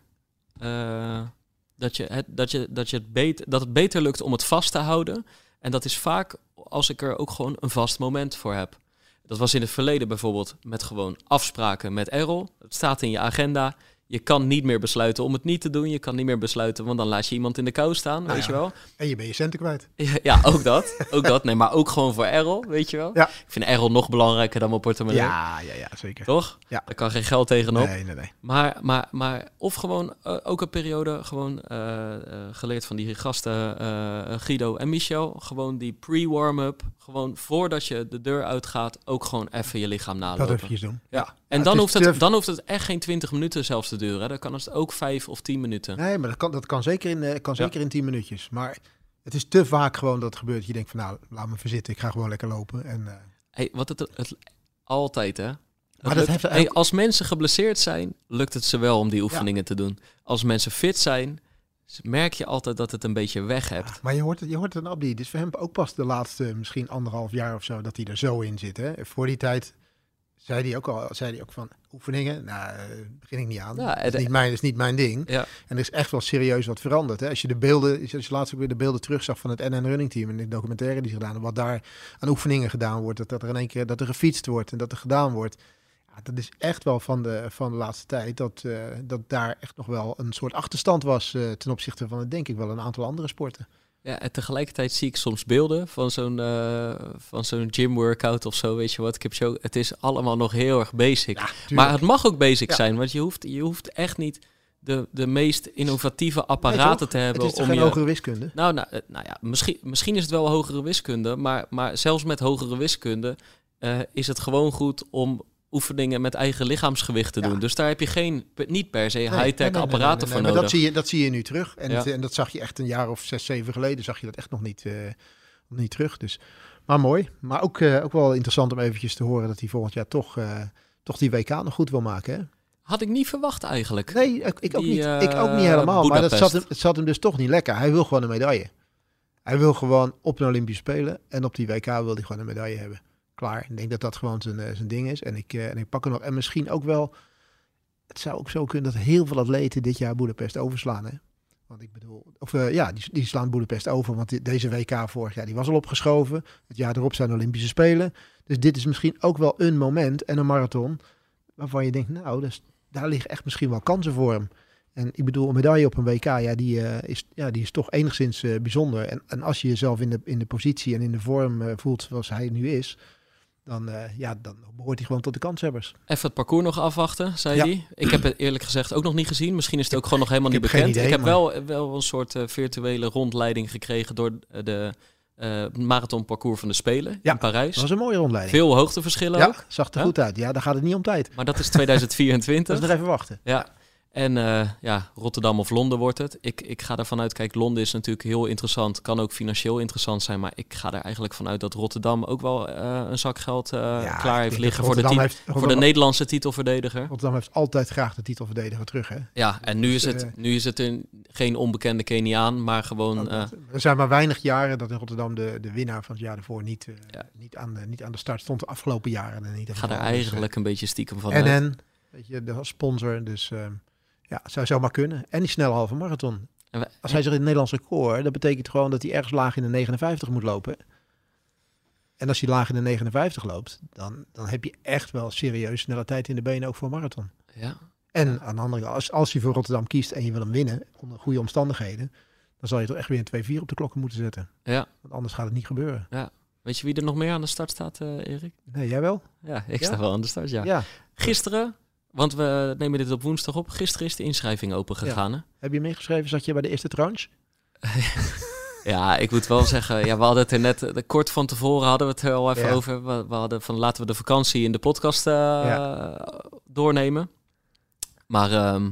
[SPEAKER 1] Dat, je het, dat, je, dat, je het beter, dat het beter lukt om het vast te houden. En dat is vaak als ik er ook gewoon een vast moment voor heb. Dat was in het verleden bijvoorbeeld met gewoon afspraken met Errol. Het staat in je agenda. Je kan niet meer besluiten om het niet te doen. Je kan niet meer besluiten, want dan laat je iemand in de kou staan,
[SPEAKER 2] Nou
[SPEAKER 1] weet
[SPEAKER 2] ja.
[SPEAKER 1] je wel.
[SPEAKER 2] En je bent je centen kwijt.
[SPEAKER 1] Ja, ook dat. Ook dat. Nee, maar ook gewoon voor Errol, weet je wel.
[SPEAKER 2] Ja.
[SPEAKER 1] Ik vind Errol nog belangrijker dan mijn portemonnee.
[SPEAKER 2] Ja, ja, ja, zeker.
[SPEAKER 1] Toch?
[SPEAKER 2] Ja.
[SPEAKER 1] Daar kan geen geld tegenop.
[SPEAKER 2] Nee, nee, nee.
[SPEAKER 1] Maar, maar, maar, of gewoon eh, ook een periode, gewoon eh, eh, geleerd van die gasten Guido en Michel. Gewoon die pre-warm-up. Gewoon voordat je de deur uitgaat, ook gewoon even je lichaam
[SPEAKER 2] Dat
[SPEAKER 1] nalopen.
[SPEAKER 2] even doen.
[SPEAKER 1] Ja. En dan, hoeft het, dan hoeft het echt geen 20 minuten zelfs te duren. hè. Dan kan het ook 5 of 10 minuten.
[SPEAKER 2] Nee, maar dat kan, dat kan zeker in, eh, kan
[SPEAKER 1] Ja.
[SPEAKER 2] zeker in 10 minuutjes. Maar het is te vaak gewoon dat het gebeurt. Je denkt van nou, laat me verzitten. Ik ga gewoon lekker lopen. En, eh,
[SPEAKER 1] Hey, wat het, het, altijd hè. Het
[SPEAKER 2] dat heeft
[SPEAKER 1] hey, als mensen geblesseerd zijn, lukt het ze wel om die oefeningen te doen. Als mensen fit zijn, merk je altijd dat het een beetje weg hebt.
[SPEAKER 2] maar je hoort het, je hoort het aan Abdi. Is voor hem ook pas de laatste misschien anderhalf jaar of zo dat hij er zo in zit. Hè? Voor die tijd zei hij ook al, zei hij ook van oefeningen. Nou, eh, begin ik niet aan.
[SPEAKER 1] Ja,
[SPEAKER 2] dat, is niet mijn, dat is niet mijn ding.
[SPEAKER 1] Ja.
[SPEAKER 2] En er is echt wel serieus wat veranderd. Hè? Als je de beelden, als je laatst ook weer de beelden terugzag van het NN Running Team en de documentaire die ze gedaan hebben, wat daar aan oefeningen gedaan wordt, dat, dat er in één keer dat er gefietst wordt en dat er gedaan wordt. Ja, dat is echt wel van de, van de laatste tijd dat, eh, dat daar echt nog wel een soort achterstand was eh, ten opzichte van, denk ik wel, een aantal andere sporten.
[SPEAKER 1] Ja, en tegelijkertijd zie ik soms beelden van zo'n eh, van zo'n gym workout of zo, weet je wat. Ik heb zo, het is allemaal nog heel erg basic. maar het mag ook basic
[SPEAKER 2] Ja.
[SPEAKER 1] zijn, want je hoeft, je hoeft echt niet de, de meest innovatieve apparaten te hebben
[SPEAKER 2] het is
[SPEAKER 1] om
[SPEAKER 2] geen
[SPEAKER 1] je...
[SPEAKER 2] hogere wiskunde?
[SPEAKER 1] Nou, nou, eh, nou ja, misschien, misschien is het wel hogere wiskunde, maar, maar zelfs met hogere wiskunde eh, is het gewoon goed om oefeningen met eigen lichaamsgewicht te
[SPEAKER 2] Ja.
[SPEAKER 1] doen. Dus daar heb je geen, niet per se high-tech apparaten voor
[SPEAKER 2] maar
[SPEAKER 1] nodig.
[SPEAKER 2] dat zie, je, dat zie je nu terug. En, het- en dat zag je echt een jaar of zes, zeven geleden. Zag je dat echt nog niet, eh, niet terug. Dus, maar mooi. Maar ook, eh, ook wel interessant om eventjes te horen dat hij volgend jaar toch, eh, toch die WK nog goed wil maken. Hè?
[SPEAKER 1] Had ik niet verwacht eigenlijk.
[SPEAKER 2] Nee, ik, ik ook
[SPEAKER 1] Die,
[SPEAKER 2] niet. ik ook niet helemaal. Maar dat zat, hem, het zat hem dus toch niet lekker. Hij wil gewoon een medaille. Hij wil gewoon op een Olympische Spelen. En op die WK wil hij gewoon een medaille hebben. Klaar. Ik denk dat dat gewoon zijn, eh, zijn ding is. En ik, eh, en ik pak er nog. En misschien ook wel. Het zou ook zo kunnen dat heel veel atleten dit jaar Boedapest overslaan. Hè? Want ik bedoel, of eh, ja, die, die slaan Boedapest over. Want deze WK vorig jaar die was al opgeschoven. Het jaar erop zijn de Olympische Spelen. Dus dit is misschien ook wel een moment en een marathon. Waarvan je denkt, nou, daar liggen echt misschien wel kansen voor hem. En ik bedoel, een medaille op een WK, ja, die, is, ja, die is toch enigszins bijzonder. En, en als je jezelf in de, in de positie en in de vorm voelt zoals hij nu is, dan, eh, ja, dan behoort hij gewoon tot de kanshebbers.
[SPEAKER 1] Even het parcours nog afwachten, zei
[SPEAKER 2] Ja.
[SPEAKER 1] hij. Ik heb het eerlijk gezegd ook nog niet gezien. Misschien is het ook gewoon nog helemaal
[SPEAKER 2] ik
[SPEAKER 1] niet bekend.
[SPEAKER 2] idee,
[SPEAKER 1] ik heb
[SPEAKER 2] maar-
[SPEAKER 1] wel, wel een soort eh, virtuele rondleiding gekregen door de eh marathonparcours van de Spelen
[SPEAKER 2] Ja,
[SPEAKER 1] in Parijs.
[SPEAKER 2] Dat was een mooie rondleiding.
[SPEAKER 1] Veel hoogteverschillen
[SPEAKER 2] ja,
[SPEAKER 1] ook.
[SPEAKER 2] zag er goed uit. Ja, daar gaat het niet om tijd.
[SPEAKER 1] Maar dat is
[SPEAKER 2] Dat
[SPEAKER 1] 2024.
[SPEAKER 2] is nog even wachten.
[SPEAKER 1] Ja. En eh, ja, Rotterdam of Londen wordt het. Ik, ik ga ervan uit, kijk, Londen is natuurlijk heel interessant. Kan ook financieel interessant zijn. Maar ik ga er eigenlijk vanuit dat Rotterdam ook wel eh, een zak geld eh,
[SPEAKER 2] Ja,
[SPEAKER 1] klaar heeft liggen voor de,
[SPEAKER 2] heeft-
[SPEAKER 1] voor de Nederlandse titelverdediger.
[SPEAKER 2] Rotterdam heeft altijd graag de titelverdediger terug. Hè?
[SPEAKER 1] Ja, en nu is
[SPEAKER 2] Dus,
[SPEAKER 1] het,
[SPEAKER 2] eh,
[SPEAKER 1] nu is het een, geen onbekende Keniaan, maar gewoon...
[SPEAKER 2] Dat. er zijn maar weinig jaren dat in Rotterdam de, de winnaar van het jaar ervoor niet,
[SPEAKER 1] Ja.
[SPEAKER 2] niet, aan, de, niet aan de start stond. De afgelopen jaren. En niet
[SPEAKER 1] ik ga er eigenlijk een beetje stiekem van
[SPEAKER 2] En en, weet je, de sponsor. Dus ehm, ja, zou zomaar kunnen. En die snelle halve marathon.
[SPEAKER 1] We-
[SPEAKER 2] Als hij zich in het Nederlands record, dat betekent gewoon dat hij ergens laag in de 59 moet lopen. En als hij laag in de 59 loopt, dan, dan heb je echt wel serieus snelle tijd in de benen ook voor marathon.
[SPEAKER 1] Ja,
[SPEAKER 2] En aan de andere kant, als, als je voor Rotterdam kiest en je wil hem winnen, onder goede omstandigheden, dan zal je toch echt weer een 2-4 op de klokken moeten zetten.
[SPEAKER 1] ja.
[SPEAKER 2] Want anders gaat het niet gebeuren.
[SPEAKER 1] Weet je wie er nog meer aan de start staat, eh, Erik?
[SPEAKER 2] Nee, jij wel?
[SPEAKER 1] Ja, ik
[SPEAKER 2] Ja?
[SPEAKER 1] sta wel aan de start, ja.
[SPEAKER 2] Ja.
[SPEAKER 1] Gisteren, want we nemen dit op woensdag op. Gisteren is de inschrijving open gegaan?
[SPEAKER 2] Heb je meegeschreven, zat je bij de eerste tranche?
[SPEAKER 1] Ja, ik moet wel zeggen, ja, we hadden het er net eh, kort van tevoren hadden we het er al even
[SPEAKER 2] Ja.
[SPEAKER 1] over. We, we hadden van laten we de vakantie in de podcast eh, doornemen. Maar ehm,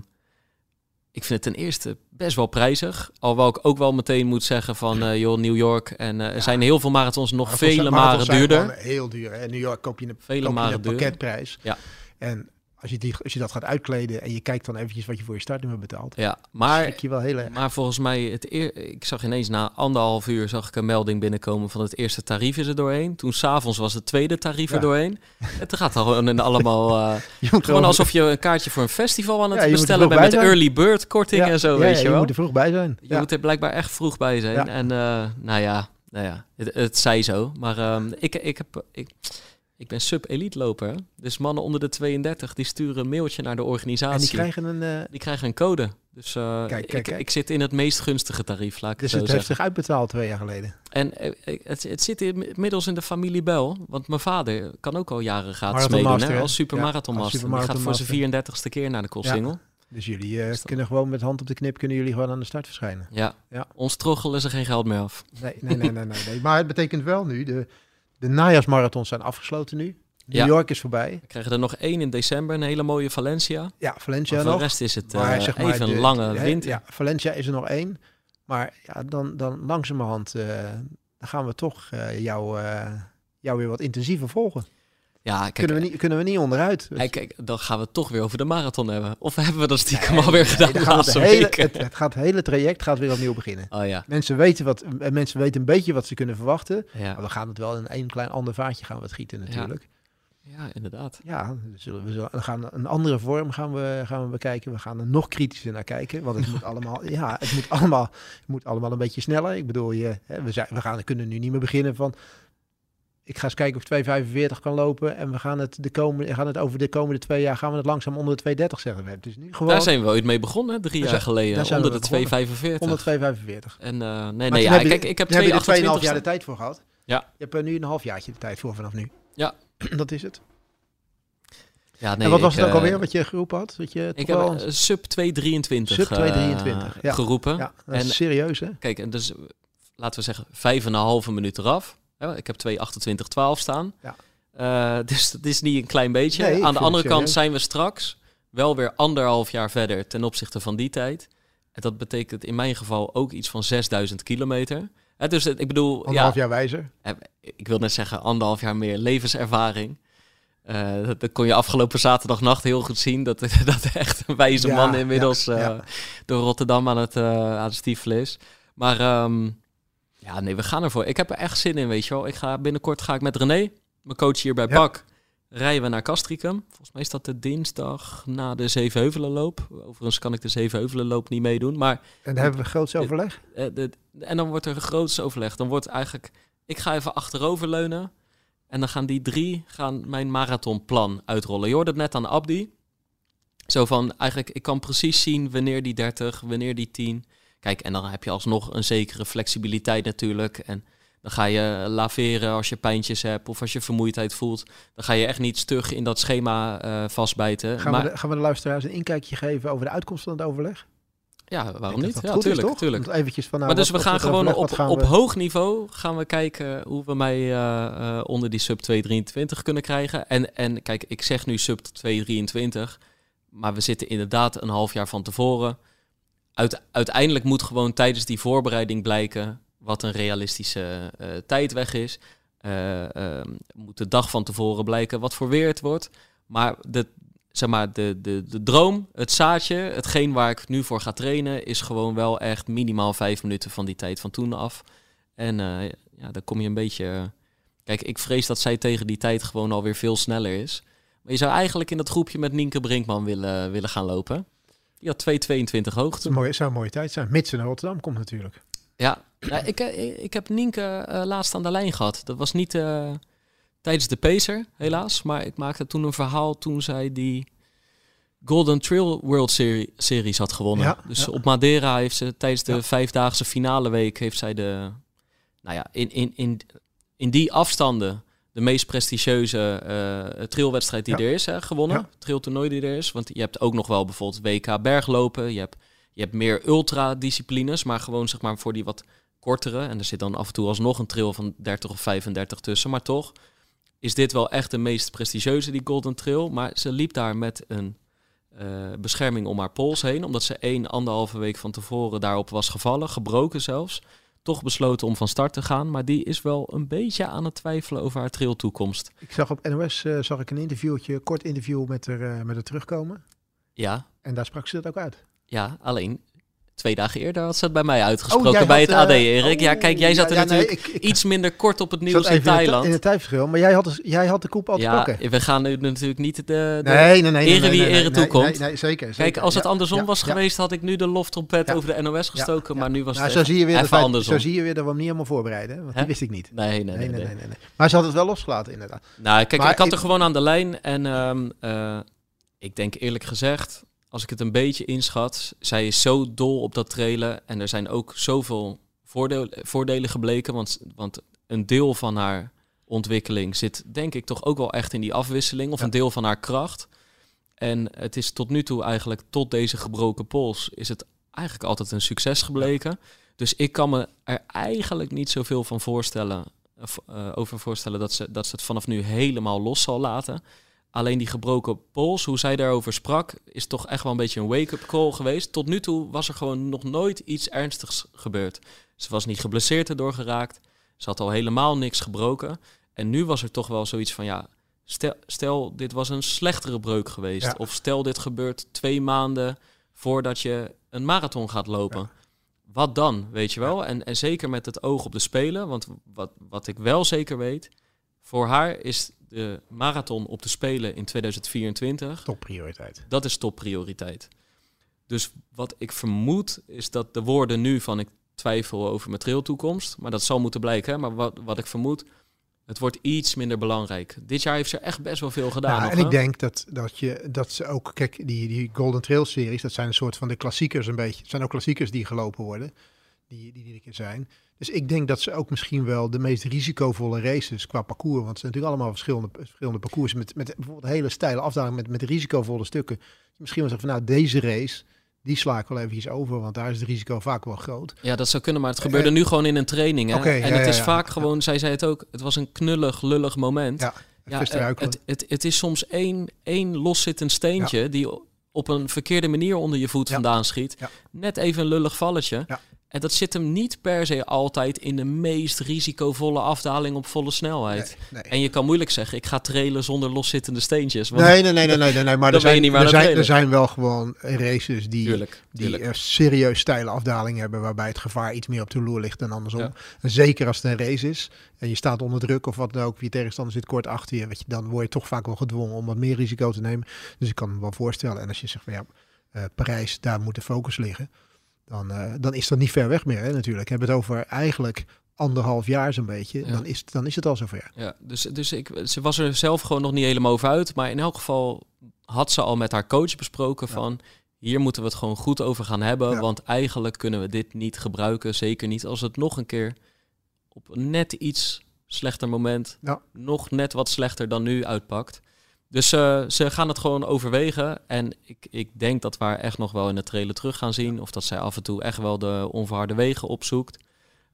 [SPEAKER 1] ik vind het ten eerste best wel prijzig. Alhoewel ik ook wel meteen moet zeggen van, eh, joh, New York. En er
[SPEAKER 2] Ja.
[SPEAKER 1] zijn heel veel marathons nog
[SPEAKER 2] Maar
[SPEAKER 1] vele
[SPEAKER 2] marathons
[SPEAKER 1] maren duurder.
[SPEAKER 2] Heel duur. hè. In New York koop je een,
[SPEAKER 1] Vele
[SPEAKER 2] koop je een pakketprijs.
[SPEAKER 1] Ja.
[SPEAKER 2] En als je, die, als je dat gaat uitkleden en je kijkt dan eventjes wat je voor je startnummer betaalt,
[SPEAKER 1] Ja,
[SPEAKER 2] maar je wel heel erg.
[SPEAKER 1] Maar volgens mij, het eer, ik zag ineens na anderhalf uur zag ik een melding binnenkomen van het eerste tarief is er doorheen. Toen s'avonds was het tweede tarief er doorheen. Het gaat al gewoon in allemaal,
[SPEAKER 2] Je moet
[SPEAKER 1] gewoon alsof je een kaartje voor een festival aan het
[SPEAKER 2] Ja, je
[SPEAKER 1] bestellen bent met early bird korting
[SPEAKER 2] Ja,
[SPEAKER 1] en zo, weet je wel.
[SPEAKER 2] moet er vroeg bij zijn.
[SPEAKER 1] Je moet er blijkbaar echt vroeg bij zijn. En eh, nou ja, nou ja het, het zij zo. Maar ehm, ik, ik, heb, ik, ik ben sub-elite loper. Dus mannen onder de 32, die sturen een mailtje naar de organisatie.
[SPEAKER 2] En die krijgen een... eh,
[SPEAKER 1] Die krijgen een code. Dus eh,
[SPEAKER 2] Kijk, kijk,
[SPEAKER 1] ik,
[SPEAKER 2] kijk.
[SPEAKER 1] ik zit in het meest gunstige tarief, laat ik
[SPEAKER 2] dus
[SPEAKER 1] het
[SPEAKER 2] heeft zich uitbetaald twee jaar geleden.
[SPEAKER 1] En eh, het, het zit inmiddels in de familie Bel. Want mijn vader kan ook al jaren gratis meedoen. Hè, als
[SPEAKER 2] Ja,
[SPEAKER 1] supermarathonmaster.
[SPEAKER 2] als
[SPEAKER 1] Die gaat voor zijn 34ste keer naar de Koolsingel.
[SPEAKER 2] Dus jullie
[SPEAKER 1] dat-
[SPEAKER 2] kunnen gewoon met hand op de knip kunnen jullie gewoon aan de start verschijnen.
[SPEAKER 1] Ja.
[SPEAKER 2] Ja.
[SPEAKER 1] Ons troggel is er geen geld meer af.
[SPEAKER 2] Nee, nee, nee, nee, nee, nee. Maar het betekent wel nu, de, de najaarsmarathons zijn afgesloten nu. New
[SPEAKER 1] Ja.
[SPEAKER 2] York is voorbij.
[SPEAKER 1] We krijgen er nog één in december, een hele mooie Valencia.
[SPEAKER 2] Ja, Valencia
[SPEAKER 1] Maar voor
[SPEAKER 2] nog.
[SPEAKER 1] de rest is het
[SPEAKER 2] Maar
[SPEAKER 1] eh,
[SPEAKER 2] zeg maar,
[SPEAKER 1] even een lange winter.
[SPEAKER 2] Ja, Valencia is er nog één. Maar ja, dan, dan langzamerhand eh, dan gaan we toch eh, jou, jou weer wat intensiever volgen.
[SPEAKER 1] Ja, kijk,
[SPEAKER 2] kunnen, we niet, kunnen we niet onderuit.
[SPEAKER 1] eh, kijk, dan gaan we het toch weer over de marathon hebben. Of hebben we dat stiekem
[SPEAKER 2] Nee,
[SPEAKER 1] alweer
[SPEAKER 2] nee,
[SPEAKER 1] gedaan
[SPEAKER 2] gaat het, hele, het, het gaat het hele traject gaat weer opnieuw beginnen.
[SPEAKER 1] Oh ja,
[SPEAKER 2] Mensen weten, wat, eh, mensen weten een beetje wat ze kunnen verwachten.
[SPEAKER 1] ja.
[SPEAKER 2] Maar we gaan het wel in een klein ander vaatje gaan we het gieten natuurlijk.
[SPEAKER 1] ja inderdaad.
[SPEAKER 2] Ja, we zullen, we zullen, we gaan een andere vorm gaan we, gaan we bekijken. We gaan er nog kritischer naar kijken. Want het moet allemaal, ja, het moet allemaal, het moet allemaal een beetje sneller. Ik bedoel, je, hè, we, zijn, we gaan, kunnen nu niet meer beginnen van. Ik ga eens kijken of ik 2,45 kan lopen. En we gaan het, de komende, gaan het over de komende twee jaar gaan we het langzaam onder de 2,30 zeggen. We hebben dus nu gewoon
[SPEAKER 1] Daar zijn we ooit mee begonnen, hè, drie jaar geleden. Onder de
[SPEAKER 2] begonnen.
[SPEAKER 1] 2,45.
[SPEAKER 2] onder 2,45.
[SPEAKER 1] En eh, nee, nee, ja,
[SPEAKER 2] heb je-
[SPEAKER 1] kijk, ik heb
[SPEAKER 2] Daar heb je er 2,5
[SPEAKER 1] 2,28
[SPEAKER 2] jaar de tijd voor gehad.
[SPEAKER 1] Ja.
[SPEAKER 2] Je hebt er nu een halfjaartje de tijd voor vanaf nu.
[SPEAKER 1] Ja.
[SPEAKER 2] Dat is het.
[SPEAKER 1] Ja, nee,
[SPEAKER 2] en wat was
[SPEAKER 1] ik,
[SPEAKER 2] het ook
[SPEAKER 1] eh,
[SPEAKER 2] alweer wat je geroepen had? Dat je
[SPEAKER 1] Ik heb
[SPEAKER 2] wel
[SPEAKER 1] eh, sub 223
[SPEAKER 2] Sub 223,
[SPEAKER 1] eh,
[SPEAKER 2] ja.
[SPEAKER 1] geroepen.
[SPEAKER 2] Ja, dat
[SPEAKER 1] En-
[SPEAKER 2] is serieus hè?
[SPEAKER 1] Kijk, en dus laten we zeggen vijf en een halve minuut eraf. Ik heb 2.28.12 staan.
[SPEAKER 2] Ja.
[SPEAKER 1] Eh, dus dat is niet een klein beetje.
[SPEAKER 2] Nee,
[SPEAKER 1] Aan de andere kant zijn we straks wel weer anderhalf jaar verder ten opzichte van die tijd. En dat betekent in mijn geval ook iets van 6000 kilometer. Dus ik bedoel,
[SPEAKER 2] Anderhalf
[SPEAKER 1] ja,
[SPEAKER 2] jaar wijzer.
[SPEAKER 1] eh, ik wil net zeggen anderhalf jaar meer levenservaring. Eh, dat, dat kon je afgelopen zaterdagnacht heel goed zien. Dat, dat echt een wijze
[SPEAKER 2] Ja,
[SPEAKER 1] man inmiddels
[SPEAKER 2] ja,
[SPEAKER 1] door Rotterdam aan het, aan het stiefelen is. Maar ehm, ja, nee, we gaan ervoor. Ik heb er echt zin in, weet je wel. Ik ga, binnenkort ga ik met René, mijn coach hier bij
[SPEAKER 2] Ja.
[SPEAKER 1] BAK, rijden we naar Castricum. Volgens mij is dat de dinsdag na de Zevenheuvelenloop. Overigens kan ik de Zevenheuvelenloop niet meedoen. Maar
[SPEAKER 2] En dan hebben we groots overleg.
[SPEAKER 1] eh, de, en dan wordt er een groots overleg. Dan wordt eigenlijk, ik ga even achteroverleunen. En dan gaan die drie gaan mijn marathonplan uitrollen. Je hoorde het net aan Abdi. Zo van, eigenlijk, ik kan precies zien wanneer die 30, wanneer die 10. Kijk, en dan heb je alsnog een zekere flexibiliteit natuurlijk. En dan ga je laveren als je pijntjes hebt of als je vermoeidheid voelt. Dan ga je echt niet stug in dat schema eh, vastbijten.
[SPEAKER 2] Gaan,
[SPEAKER 1] maar
[SPEAKER 2] we de, gaan we de luisteraars een inkijkje geven over de uitkomst van het overleg?
[SPEAKER 1] ja, waarom niet? Ja,
[SPEAKER 2] is,
[SPEAKER 1] tuurlijk,
[SPEAKER 2] eventjes van, nou,
[SPEAKER 1] maar dus
[SPEAKER 2] wat-
[SPEAKER 1] we gaan gewoon op, hoog niveau gaan we kijken hoe we mij eh, eh, onder die sub 223 kunnen krijgen. En, en kijk, ik zeg nu sub 223, maar we zitten inderdaad een half jaar van tevoren. Uit, uiteindelijk moet gewoon tijdens die voorbereiding blijken wat een realistische eh, tijdweg is. Eh, ehm, moet de dag van tevoren blijken wat voor weer het wordt. Maar de, zeg maar, de, de, de droom, het zaadje, hetgeen waar ik nu voor ga trainen, is gewoon wel echt minimaal vijf minuten van die tijd van toen af. En eh, ja, dan kom je een beetje. Kijk, ik vrees dat zij tegen die tijd gewoon alweer veel sneller is. Maar je zou eigenlijk in dat groepje met Nienke Brinkman willen, willen gaan lopen. Die had 2,22
[SPEAKER 2] Het
[SPEAKER 1] hoogte.
[SPEAKER 2] mooie- zou een mooie tijd zijn. Mits ze naar Rotterdam komt natuurlijk.
[SPEAKER 1] Ja, ja ik, eh, ik heb Nienke eh, laatst aan de lijn gehad. Dat was niet eh, tijdens de Pacer, helaas. Maar ik maakte toen een verhaal toen zij die Golden Trail World Seri- Series had gewonnen.
[SPEAKER 2] Ja,
[SPEAKER 1] dus
[SPEAKER 2] ja.
[SPEAKER 1] op Madeira heeft ze tijdens de vijfdaagse finale week... heeft zij de, nou ja, in, in, in, in die afstanden... de meest prestigieuze eh trailwedstrijd die
[SPEAKER 2] Ja.
[SPEAKER 1] er is, hè, gewonnen.
[SPEAKER 2] Ja.
[SPEAKER 1] Trailtoernooi die er is. Want je hebt ook nog wel bijvoorbeeld WK berglopen. Je hebt, je hebt meer ultra-disciplines, maar gewoon zeg maar voor die wat kortere. En er zit dan af en toe alsnog een trail van 30 of 35 tussen. Maar toch is dit wel echt de meest prestigieuze, die Golden Trail. Maar ze liep daar met een eh, bescherming om haar pols heen. Omdat ze één, anderhalve week van tevoren daarop was gevallen. Gebroken zelfs. Toch besloten om van start te gaan. Maar die is wel een beetje aan het twijfelen over haar trailtoekomst.
[SPEAKER 2] Ik zag op NOS eh, zag ik een interviewtje, kort interview met haar, eh, met haar terugkomen.
[SPEAKER 1] Ja,
[SPEAKER 2] En daar sprak ze dat ook uit.
[SPEAKER 1] ja, alleen twee dagen eerder had ze het bij mij uitgesproken
[SPEAKER 2] jij
[SPEAKER 1] bij
[SPEAKER 2] had,
[SPEAKER 1] het AD,
[SPEAKER 2] eh,
[SPEAKER 1] Erik. ja,
[SPEAKER 2] oh,
[SPEAKER 1] kijk, jij zat er
[SPEAKER 2] ja, ja, nee,
[SPEAKER 1] natuurlijk
[SPEAKER 2] ik- ik-
[SPEAKER 1] iets minder kort op het nieuws in Thailand.
[SPEAKER 2] In het tijdverschil. Maar jij had, dus, jij had de koep al
[SPEAKER 1] ja,
[SPEAKER 2] pakken.
[SPEAKER 1] we gaan nu natuurlijk niet de, de
[SPEAKER 2] Nee, nee, nee.
[SPEAKER 1] ere wie ere toekomt.
[SPEAKER 2] Nee, nee, zeker,
[SPEAKER 1] Kijk,
[SPEAKER 2] zeker.
[SPEAKER 1] als het
[SPEAKER 2] Ja,
[SPEAKER 1] andersom
[SPEAKER 2] ja,
[SPEAKER 1] was
[SPEAKER 2] ja.
[SPEAKER 1] geweest, had ik nu de loftrompet
[SPEAKER 2] Ja.
[SPEAKER 1] over de NOS gestoken.
[SPEAKER 2] ja.
[SPEAKER 1] Maar nu was
[SPEAKER 2] Nou,
[SPEAKER 1] het
[SPEAKER 2] zo zie je weer
[SPEAKER 1] even
[SPEAKER 2] dat
[SPEAKER 1] andersom.
[SPEAKER 2] Zo zie je weer dat we hem niet helemaal voorbereiden. Want die wist ik niet.
[SPEAKER 1] Nee, nee, nee.
[SPEAKER 2] Nee. Maar ze had het wel losgelaten, inderdaad.
[SPEAKER 1] Nou, kijk, ik had er gewoon aan de lijn. En ehm, eh, ik denk eerlijk gezegd, als ik het een beetje inschat, zij is zo dol op dat trailen. En er zijn ook zoveel voordeel, voordelen gebleken. Want, want een deel van haar ontwikkeling zit, denk ik, toch ook wel echt in die afwisseling. Of
[SPEAKER 2] Ja.
[SPEAKER 1] een deel van haar kracht. En het is tot nu toe eigenlijk, tot deze gebroken pols, is het eigenlijk altijd een succes gebleken. Dus ik kan me er eigenlijk niet zoveel van voorstellen, of, eh, over voorstellen dat ze, dat ze het vanaf nu helemaal los zal laten. Alleen die gebroken pols, hoe zij daarover sprak, is toch echt wel een beetje een wake-up call geweest. Tot nu toe was er gewoon nog nooit iets ernstigs gebeurd. Ze was niet geblesseerd erdoor geraakt. Ze had al helemaal niks gebroken. En nu was er toch wel zoiets van, ja, stel, stel dit was een slechtere breuk geweest.
[SPEAKER 2] Ja.
[SPEAKER 1] Of stel dit gebeurt twee maanden voordat je een marathon gaat lopen. Wat dan, weet je wel? En, en zeker met het oog op de Spelen. Want wat, wat ik wel zeker weet, voor haar is de marathon op de Spelen in 2024
[SPEAKER 2] Topprioriteit.
[SPEAKER 1] dat is topprioriteit. Dus wat ik vermoed is dat de woorden nu van ik twijfel over mijn trailtoekomst, maar dat zal moeten blijken. Hè? Maar wat, wat ik vermoed, het wordt iets minder belangrijk. Dit jaar heeft ze echt best wel veel gedaan.
[SPEAKER 2] Ja,
[SPEAKER 1] nog,
[SPEAKER 2] en
[SPEAKER 1] hè?
[SPEAKER 2] ik denk dat, dat, je, dat ze ook, kijk, die, die Golden Trail series, dat zijn een soort van de klassiekers een beetje. Het zijn ook klassiekers die gelopen worden, die, die keer zijn. Dus ik denk dat ze ook misschien wel de meest risicovolle races qua parcours, want het zijn natuurlijk allemaal verschillende, verschillende parcours met, met bijvoorbeeld hele steile afdaling met, met risicovolle stukken. Misschien wel zeggen van nou, deze race, die sla ik wel eventjes over, want daar is het risico vaak wel groot.
[SPEAKER 1] Ja, dat zou kunnen, maar het gebeurde nu gewoon in een training. Hè? En
[SPEAKER 2] ja,
[SPEAKER 1] het is
[SPEAKER 2] ja.
[SPEAKER 1] vaak gewoon, zij zei het ook, het was een knullig, lullig moment.
[SPEAKER 2] Ja.
[SPEAKER 1] Eh,
[SPEAKER 2] ruikelen.
[SPEAKER 1] het, het, het is soms één, één loszittend steentje die op een verkeerde manier onder je voet vandaan schiet. Net even een lullig valletje. En dat zit hem niet per se altijd in de meest risicovolle afdaling op volle snelheid.
[SPEAKER 2] Nee,
[SPEAKER 1] En je kan moeilijk zeggen, ik ga trailen zonder loszittende steentjes. Want
[SPEAKER 2] nee, nee, nee, nee, nee, nee, nee, maar er zijn, er, zijn, er zijn wel gewoon races die,
[SPEAKER 1] Tuurlijk,
[SPEAKER 2] die
[SPEAKER 1] tuurlijk.
[SPEAKER 2] een serieus steile afdaling hebben, waarbij het gevaar iets meer op de loer ligt dan andersom.
[SPEAKER 1] Ja.
[SPEAKER 2] En zeker als het een race is en je staat onder druk of wat dan ook, je tegenstander zit kort achter je, weet je, dan word je toch vaak wel gedwongen om wat meer risico te nemen. Dus ik kan me wel voorstellen. En als je zegt van ja, eh, Parijs, daar moet de focus liggen, dan, eh, dan is dat niet ver weg meer hè, natuurlijk. Hebben we het over eigenlijk anderhalf jaar zo'n beetje,
[SPEAKER 1] Ja.
[SPEAKER 2] dan, is, dan is het al zover.
[SPEAKER 1] Ja, dus, dus ik, ze was er zelf gewoon nog niet helemaal over uit. Maar in elk geval had ze al met haar coach besproken
[SPEAKER 2] Ja.
[SPEAKER 1] van... hier moeten we het gewoon goed over gaan hebben.
[SPEAKER 2] Ja.
[SPEAKER 1] Want eigenlijk kunnen we dit niet gebruiken. Zeker niet als het nog een keer op net iets slechter moment... Nog net wat slechter dan nu uitpakt. Dus eh, ze gaan het gewoon overwegen. En ik, ik denk dat we haar echt nog wel in de trailer terug gaan zien. Of dat zij af en toe echt wel de onverharde wegen opzoekt.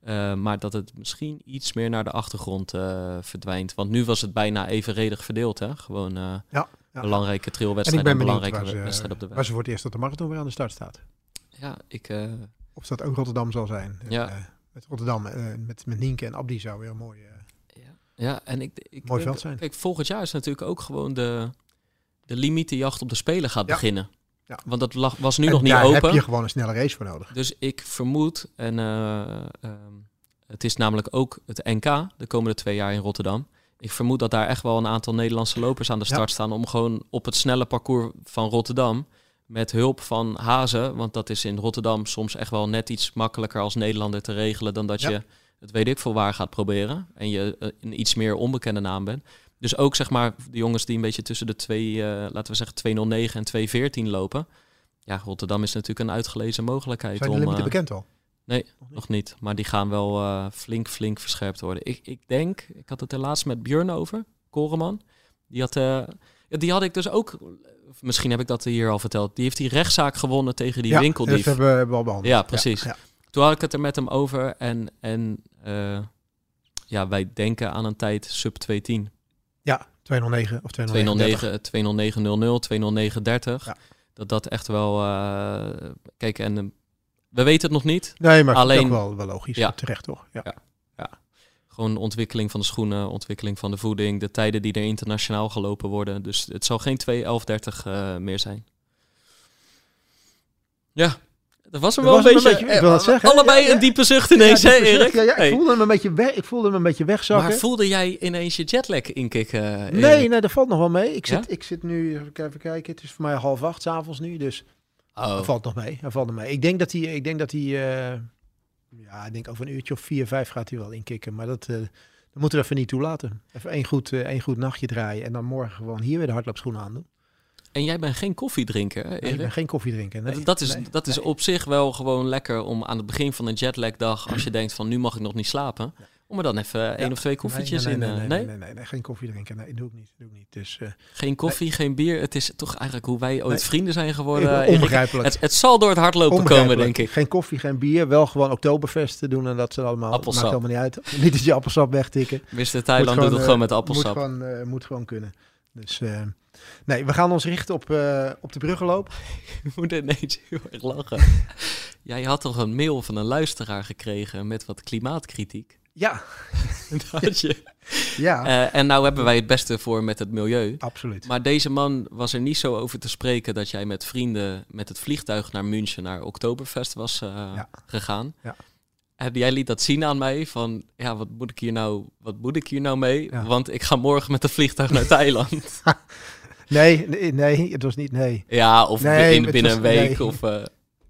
[SPEAKER 1] Uh, maar dat het misschien iets meer naar de achtergrond uh, verdwijnt. Want nu was het bijna evenredig verdeeld. Hè? Gewoon
[SPEAKER 2] Ja, ja.
[SPEAKER 1] belangrijke
[SPEAKER 2] En ben
[SPEAKER 1] en belangrijke
[SPEAKER 2] ze,
[SPEAKER 1] wedstrijden op de weg.
[SPEAKER 2] waar ze het eerst dat de marathon weer aan de start staat.
[SPEAKER 1] Ja, ik... eh,
[SPEAKER 2] Of dat ook Rotterdam zal zijn.
[SPEAKER 1] Ja.
[SPEAKER 2] Eh, met Rotterdam, eh, met, met Nienke en Abdi zou weer een mooi...
[SPEAKER 1] ja, en ik, ik
[SPEAKER 2] Mooi
[SPEAKER 1] denk-
[SPEAKER 2] veld zijn.
[SPEAKER 1] Kijk, volgend jaar is natuurlijk ook gewoon de, de limietenjacht op de Spelen gaat
[SPEAKER 2] Ja.
[SPEAKER 1] beginnen.
[SPEAKER 2] Ja.
[SPEAKER 1] Want dat lag, was nu
[SPEAKER 2] en
[SPEAKER 1] nog niet
[SPEAKER 2] daar
[SPEAKER 1] open.
[SPEAKER 2] heb je gewoon een snelle race voor nodig.
[SPEAKER 1] Dus ik vermoed, en eh, ehm, het is namelijk ook het NK de komende twee jaar in Rotterdam. Ik vermoed dat daar echt wel een aantal Nederlandse lopers aan de
[SPEAKER 2] Ja.
[SPEAKER 1] start staan om gewoon op het snelle parcours van Rotterdam met hulp van Hazen, want dat is in Rotterdam soms echt wel net iets makkelijker als Nederlander te regelen dan dat
[SPEAKER 2] Ja.
[SPEAKER 1] je het weet ik veel waar gaat proberen en je eh, een iets meer onbekende naam bent. Dus ook zeg maar de jongens die een beetje tussen de twee, eh, laten we zeggen 209 en 214 lopen. Ja, Rotterdam is natuurlijk een uitgelezen mogelijkheid
[SPEAKER 2] Zijn de
[SPEAKER 1] om.
[SPEAKER 2] limieten
[SPEAKER 1] eh,
[SPEAKER 2] bekend al?
[SPEAKER 1] Nee, nog niet. Maar die gaan wel flink, flink verscherpt worden. Ik, ik denk, ik had het er laatst met Björn over, Koreman. Die had, ja, die had ik dus ook, misschien heb ik dat hier al verteld. Die heeft die rechtszaak gewonnen tegen die
[SPEAKER 2] ja,
[SPEAKER 1] winkeldief.
[SPEAKER 2] dat hebben we, hebben we al behandeld.
[SPEAKER 1] Ja, precies.
[SPEAKER 2] Ja,
[SPEAKER 1] Toen had ik het er met hem over en, en eh, ja, wij denken aan een tijd sub 210.
[SPEAKER 2] ja. 209 of 209.
[SPEAKER 1] 209, 20900, 20930.
[SPEAKER 2] Ja.
[SPEAKER 1] Dat dat echt wel, eh, kijk en eh, we weten het nog niet.
[SPEAKER 2] Nee, maar
[SPEAKER 1] Alleen-
[SPEAKER 2] wel, wel logisch.
[SPEAKER 1] Ja.
[SPEAKER 2] Terecht toch? Ja.
[SPEAKER 1] Ja. Gewoon ontwikkeling van de schoenen, ontwikkeling van de voeding, de tijden die er internationaal gelopen worden. Dus het zal geen 2.11.30 eh meer zijn. Ja, dat was hem wel
[SPEAKER 2] was
[SPEAKER 1] een beetje.
[SPEAKER 2] ik wil dat
[SPEAKER 1] eh,
[SPEAKER 2] zeggen.
[SPEAKER 1] Allebei
[SPEAKER 2] Ja,
[SPEAKER 1] een diepe zucht ineens, hè Erik?
[SPEAKER 2] Ja, ik, voelde hem een beetje weg, ik voelde hem een beetje wegzakken.
[SPEAKER 1] Maar voelde jij ineens je jetlag inkikken? Erik?
[SPEAKER 2] nee, nee, dat valt nog wel mee. Ik zit, ik zit nu, even kijken, het is voor mij half acht 's avonds nu, dus
[SPEAKER 1] Oh.
[SPEAKER 2] dat valt nog mee. Dat valt nog mee. Ik denk dat hij, ik denk dat hij, eh, ja, ik denk over een uurtje of vier, vijf gaat hij wel inkikken, maar dat, eh, dat moeten we even niet toelaten. Even één goed, één goed nachtje draaien en dan morgen gewoon hier weer de hardloopschoenen aan doen.
[SPEAKER 1] En jij bent geen koffiedrinker, hè,
[SPEAKER 2] Nee, ik ben geen koffie drinken. Nee,
[SPEAKER 1] Dat- is,
[SPEAKER 2] nee,
[SPEAKER 1] dat is op zich wel gewoon lekker om aan het begin van een jetlagdag, als je denkt van nu mag ik nog niet slapen, om er dan even één
[SPEAKER 2] Ja.
[SPEAKER 1] of twee koffietjes in.
[SPEAKER 2] nee,
[SPEAKER 1] eh,
[SPEAKER 2] nee,
[SPEAKER 1] nee?
[SPEAKER 2] nee, nee, geen koffie drinken. Nee, doe ik niet. Doe ik niet. Dus eh,
[SPEAKER 1] Geen koffie, geen bier. Het is toch eigenlijk hoe wij ooit vrienden zijn geworden.
[SPEAKER 2] onbegrijpelijk.
[SPEAKER 1] Het, het zal door het hardlopen komen, denk ik.
[SPEAKER 2] Geen koffie, geen bier. Wel gewoon Oktoberfest te doen en dat ze allemaal.
[SPEAKER 1] Appelsap.
[SPEAKER 2] Maakt helemaal niet uit. Niet dat je appelsap wegtikken.
[SPEAKER 1] Mr. Thailand doet het gewoon met
[SPEAKER 2] eh,
[SPEAKER 1] appelsap.
[SPEAKER 2] Moet gewoon, eh, moet gewoon kunnen. Dus nee, we gaan ons richten op, eh, op de bruggenloop.
[SPEAKER 1] Ik moet ineens heel erg lachen. Jij had toch een mail van een luisteraar gekregen met wat klimaatkritiek?
[SPEAKER 2] Ja,
[SPEAKER 1] Dat je.
[SPEAKER 2] ja,
[SPEAKER 1] Eh, en nou hebben wij het beste voor met het milieu.
[SPEAKER 2] absoluut.
[SPEAKER 1] Maar deze man was er niet zo over te spreken dat jij met vrienden met het vliegtuig naar München naar Oktoberfest was eh,
[SPEAKER 2] Ja.
[SPEAKER 1] gegaan.
[SPEAKER 2] Ja.
[SPEAKER 1] En jij liet dat zien aan mij van, ja, wat moet ik hier nou, wat moet ik hier nou mee?
[SPEAKER 2] Ja.
[SPEAKER 1] Want ik ga morgen met het vliegtuig naar Thailand.
[SPEAKER 2] Nee, nee, nee, het was niet. Nee.
[SPEAKER 1] ja, of
[SPEAKER 2] Nee,
[SPEAKER 1] in, binnen
[SPEAKER 2] was-
[SPEAKER 1] een week.
[SPEAKER 2] nee.
[SPEAKER 1] Of eh,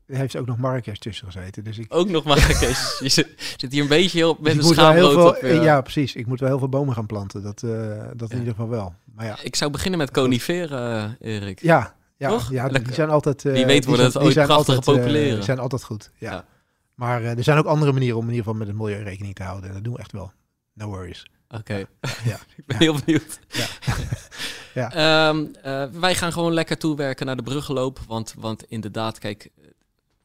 [SPEAKER 2] Er heeft ook nog Marrakesh tussen gezeten. Dus ik,
[SPEAKER 1] ook nog maar, Kees, je zit, zit hier een beetje heel, met
[SPEAKER 2] dus ik
[SPEAKER 1] een schaamrood
[SPEAKER 2] veel.
[SPEAKER 1] op. eh.
[SPEAKER 2] ja, precies. Ik moet wel heel veel bomen gaan planten. Dat, eh, dat in ieder geval wel. Maar ja,
[SPEAKER 1] Ik zou beginnen met coniferen, eh, Erik.
[SPEAKER 2] ja, ja,
[SPEAKER 1] Toch?
[SPEAKER 2] ja die zijn altijd. eh,
[SPEAKER 1] Wie weet
[SPEAKER 2] die
[SPEAKER 1] worden het ooit
[SPEAKER 2] die zijn
[SPEAKER 1] prachtig
[SPEAKER 2] altijd, eh,
[SPEAKER 1] populeren.
[SPEAKER 2] Die zijn altijd goed. Ja.
[SPEAKER 1] Ja.
[SPEAKER 2] Maar eh, er zijn ook andere manieren om in ieder geval met het milieu rekening te houden. En dat doen we echt wel. No worries.
[SPEAKER 1] Oké,
[SPEAKER 2] Ja.
[SPEAKER 1] ik ben heel benieuwd.
[SPEAKER 2] Ja. Ja.
[SPEAKER 1] Ehm, eh, wij gaan gewoon lekker toewerken naar de bruggenloop. Want, want inderdaad, kijk,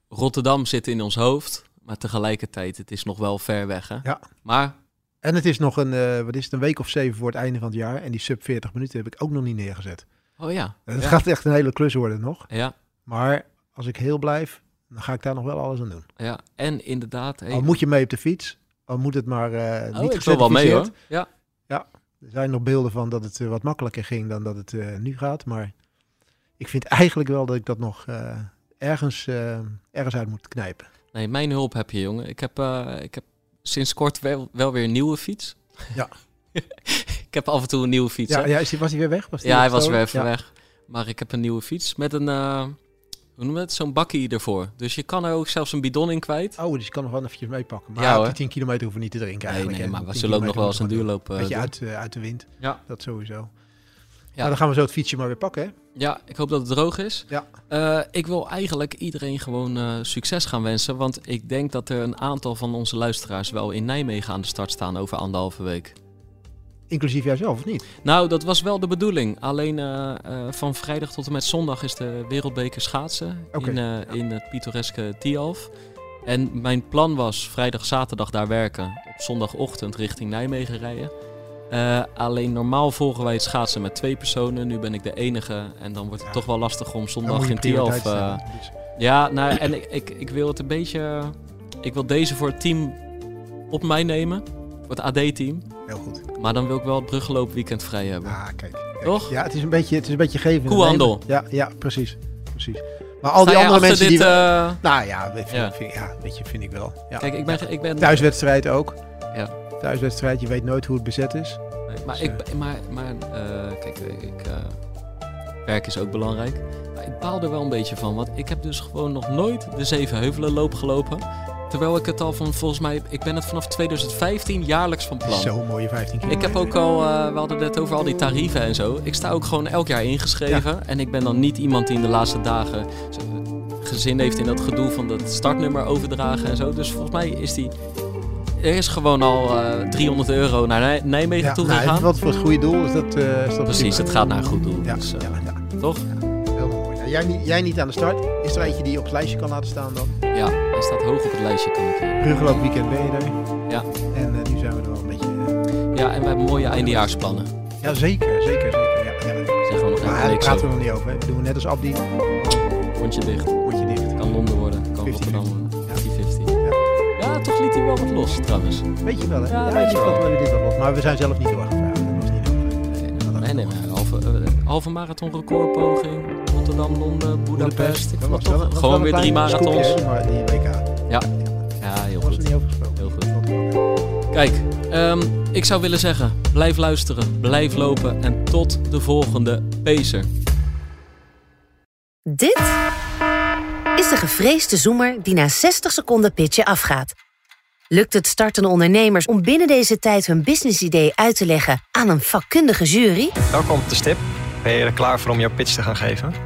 [SPEAKER 1] Rotterdam zit in ons hoofd. Maar tegelijkertijd, het is nog wel ver weg. Hè?
[SPEAKER 2] Ja.
[SPEAKER 1] Maar
[SPEAKER 2] En het is nog een, eh, wat is het, een week of zeven voor het einde van het jaar. En die sub 40 minuten heb ik ook nog niet neergezet.
[SPEAKER 1] Oh ja.
[SPEAKER 2] Het
[SPEAKER 1] ja.
[SPEAKER 2] gaat echt een hele klus worden nog.
[SPEAKER 1] Ja,
[SPEAKER 2] Maar als ik heel blijf, dan ga ik daar nog wel alles aan doen.
[SPEAKER 1] ja. En inderdaad... hey,
[SPEAKER 2] Al moet je mee op de fiets, al moet het maar
[SPEAKER 1] oh,
[SPEAKER 2] niet
[SPEAKER 1] ik wil wel mee hoor.
[SPEAKER 2] gecertificeerd.
[SPEAKER 1] Ja.
[SPEAKER 2] Er zijn nog beelden van dat het eh, wat makkelijker ging dan dat het eh, nu gaat. Maar ik vind eigenlijk wel dat ik dat nog ergens, ergens uit moet knijpen.
[SPEAKER 1] Nee, mijn hulp heb je, jongen. Ik heb, ik heb sinds kort wel, wel weer een nieuwe fiets.
[SPEAKER 2] Ja.
[SPEAKER 1] ik heb af en toe een nieuwe fiets.
[SPEAKER 2] Ja, ja was hij weer weg? Was
[SPEAKER 1] Ja, hij was weer even
[SPEAKER 2] Ja.
[SPEAKER 1] weg. Maar ik heb een nieuwe fiets met een, hoe noemen we het? Zo'n bakkie ervoor. Dus je kan er ook zelfs een bidon in kwijt.
[SPEAKER 2] Oh, dus je kan nog wel eventjes meepakken. Maar
[SPEAKER 1] Ja,
[SPEAKER 2] die 10 kilometer hoeven we niet te drinken
[SPEAKER 1] nee,
[SPEAKER 2] eigenlijk.
[SPEAKER 1] nee, maar we
[SPEAKER 2] 10
[SPEAKER 1] zullen ook nog wel eens een duurloop
[SPEAKER 2] moeten
[SPEAKER 1] eh.
[SPEAKER 2] Beetje uit, eh, uit de wind.
[SPEAKER 1] Ja.
[SPEAKER 2] Dat sowieso.
[SPEAKER 1] Ja.
[SPEAKER 2] Nou, dan gaan we zo het fietsje maar weer pakken, hè?
[SPEAKER 1] Ja, ik hoop dat het droog is.
[SPEAKER 2] Ja.
[SPEAKER 1] Eh, ik wil eigenlijk iedereen gewoon succes gaan wensen. Want ik denk dat er een aantal van onze luisteraars wel in Nijmegen aan de start staan over anderhalve week.
[SPEAKER 2] Inclusief jijzelf, of niet?
[SPEAKER 1] Nou, dat was wel de bedoeling. Alleen eh, eh, van vrijdag tot en met zondag is de wereldbeker schaatsen in, eh, in het pittoreske Tialf. En mijn plan was vrijdag, zaterdag daar werken. Op zondagochtend richting Nijmegen rijden. Alleen normaal volgen wij het schaatsen met twee personen. Nu ben ik de enige. En dan wordt het
[SPEAKER 2] Ja.
[SPEAKER 1] toch wel lastig om zondag in Tialf...
[SPEAKER 2] Dus-
[SPEAKER 1] ja, nou, en ik, ik, ik wil het een beetje... Ik wil deze voor het team op mij nemen. Voor het AD-team.
[SPEAKER 2] Heel goed.
[SPEAKER 1] Maar dan wil ik wel het bruggeloopweekend vrij hebben.
[SPEAKER 2] Ah, kijk. kijk.
[SPEAKER 1] Toch?
[SPEAKER 2] Ja, het is een beetje, het is een beetje geven. en
[SPEAKER 1] Koehandel.
[SPEAKER 2] Ja, ja, precies. precies. Maar al die andere mensen
[SPEAKER 1] dit,
[SPEAKER 2] die...
[SPEAKER 1] eh,
[SPEAKER 2] Nou ja, weet je,
[SPEAKER 1] Ja.
[SPEAKER 2] Vind, ja, weet je, vind ik wel. Ja.
[SPEAKER 1] Kijk, ik ben... Ik ben
[SPEAKER 2] Thuiswedstrijd ook.
[SPEAKER 1] Ja.
[SPEAKER 2] Thuiswedstrijd, je weet nooit hoe het bezet is.
[SPEAKER 1] Nee, maar
[SPEAKER 2] Dus,
[SPEAKER 1] ik, maar, maar eh, kijk, ik, eh, werk is ook belangrijk. Maar ik baal er wel een beetje van, want ik heb dus gewoon nog nooit de Zevenheuvelenloop gelopen. Terwijl ik het al van, volgens mij, ik ben het vanaf 2015 jaarlijks van plan.
[SPEAKER 2] Zo'n mooie 15 keer.
[SPEAKER 1] Ik heb ook al, eh, we hadden het net over al die tarieven en zo. Ik sta ook gewoon elk jaar ingeschreven. En ik ben dan niet iemand die in de laatste dagen gezin heeft in dat gedoe van dat startnummer overdragen en zo. Dus volgens mij is die, er is gewoon al eh, 300 euro naar Nij- Nijmegen
[SPEAKER 2] ja,
[SPEAKER 1] toe
[SPEAKER 2] nou,
[SPEAKER 1] gegaan.
[SPEAKER 2] Wat voor het goede doel is dat, eh, is dat
[SPEAKER 1] Precies, het gaat naar een goed doel.
[SPEAKER 2] Ja,
[SPEAKER 1] dus, eh,
[SPEAKER 2] ja, ja,
[SPEAKER 1] Toch?
[SPEAKER 2] helemaal mooi. Nou, jij, niet, jij niet aan de start. Is er eentje die je op het lijstje kan laten staan dan?
[SPEAKER 1] Ja, hij staat hoog op het lijstje, kan ik.
[SPEAKER 2] Bruggeloop weekend ben je er.
[SPEAKER 1] Ja.
[SPEAKER 2] En eh, nu zijn we er wel een beetje... eh,
[SPEAKER 1] Ja, en we hebben mooie eindejaarsplannen.
[SPEAKER 2] ja, zeker, zeker, zeker. Ja, ja.
[SPEAKER 1] Zeggen we nog
[SPEAKER 2] Maar daar praten we nog niet over. Hè. Doen we net als Abdi.
[SPEAKER 1] Rondje dicht. Kan Londen worden, kan
[SPEAKER 2] 50-50.
[SPEAKER 1] Rotterdam worden.
[SPEAKER 2] Ja.
[SPEAKER 1] 50-50. Ja, toch liet hij wel wat los, trouwens.
[SPEAKER 2] Weet je wel, hè?
[SPEAKER 1] Ja, weet je wel.
[SPEAKER 2] dit wel los. Maar we zijn zelf niet doorgevraagd. Dat was niet nodig.
[SPEAKER 1] Nee, nee, maar halve, eh, halve marathon recordpoging. Rotterdam, Londen, Boedapest. Ik vond toch gewoon weer drie marathons.
[SPEAKER 2] Maar die WK.
[SPEAKER 1] Ja, heel
[SPEAKER 2] Daar was
[SPEAKER 1] goed.
[SPEAKER 2] niet over gesproken.
[SPEAKER 1] Heel
[SPEAKER 2] goed.
[SPEAKER 1] Kijk, ehm, ik zou willen zeggen, blijf luisteren, blijf lopen en tot de volgende Pacer.
[SPEAKER 4] Dit is de gevreesde zoemer die na 60 seconden pitchen afgaat. Lukt het startende ondernemers om binnen deze tijd hun businessidee uit te leggen aan een vakkundige jury?
[SPEAKER 5] Welkom op de stip. Ben je er klaar voor om jouw pitch te gaan geven?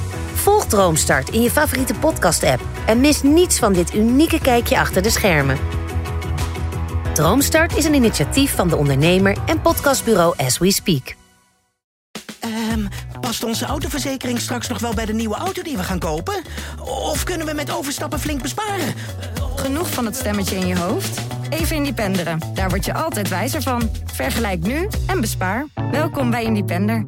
[SPEAKER 4] Volg Droomstart in je favoriete podcast-app en mis niets van dit unieke kijkje achter de schermen. Droomstart is een initiatief van de ondernemer en podcastbureau As We Speak.
[SPEAKER 6] Ehm, past onze autoverzekering straks nog wel bij de nieuwe auto die we gaan kopen? Of kunnen we met overstappen flink besparen?
[SPEAKER 7] Genoeg van het stemmetje in je hoofd? Even Independeren. Daar word je altijd wijzer van. Vergelijk nu en bespaar. Welkom bij Independer.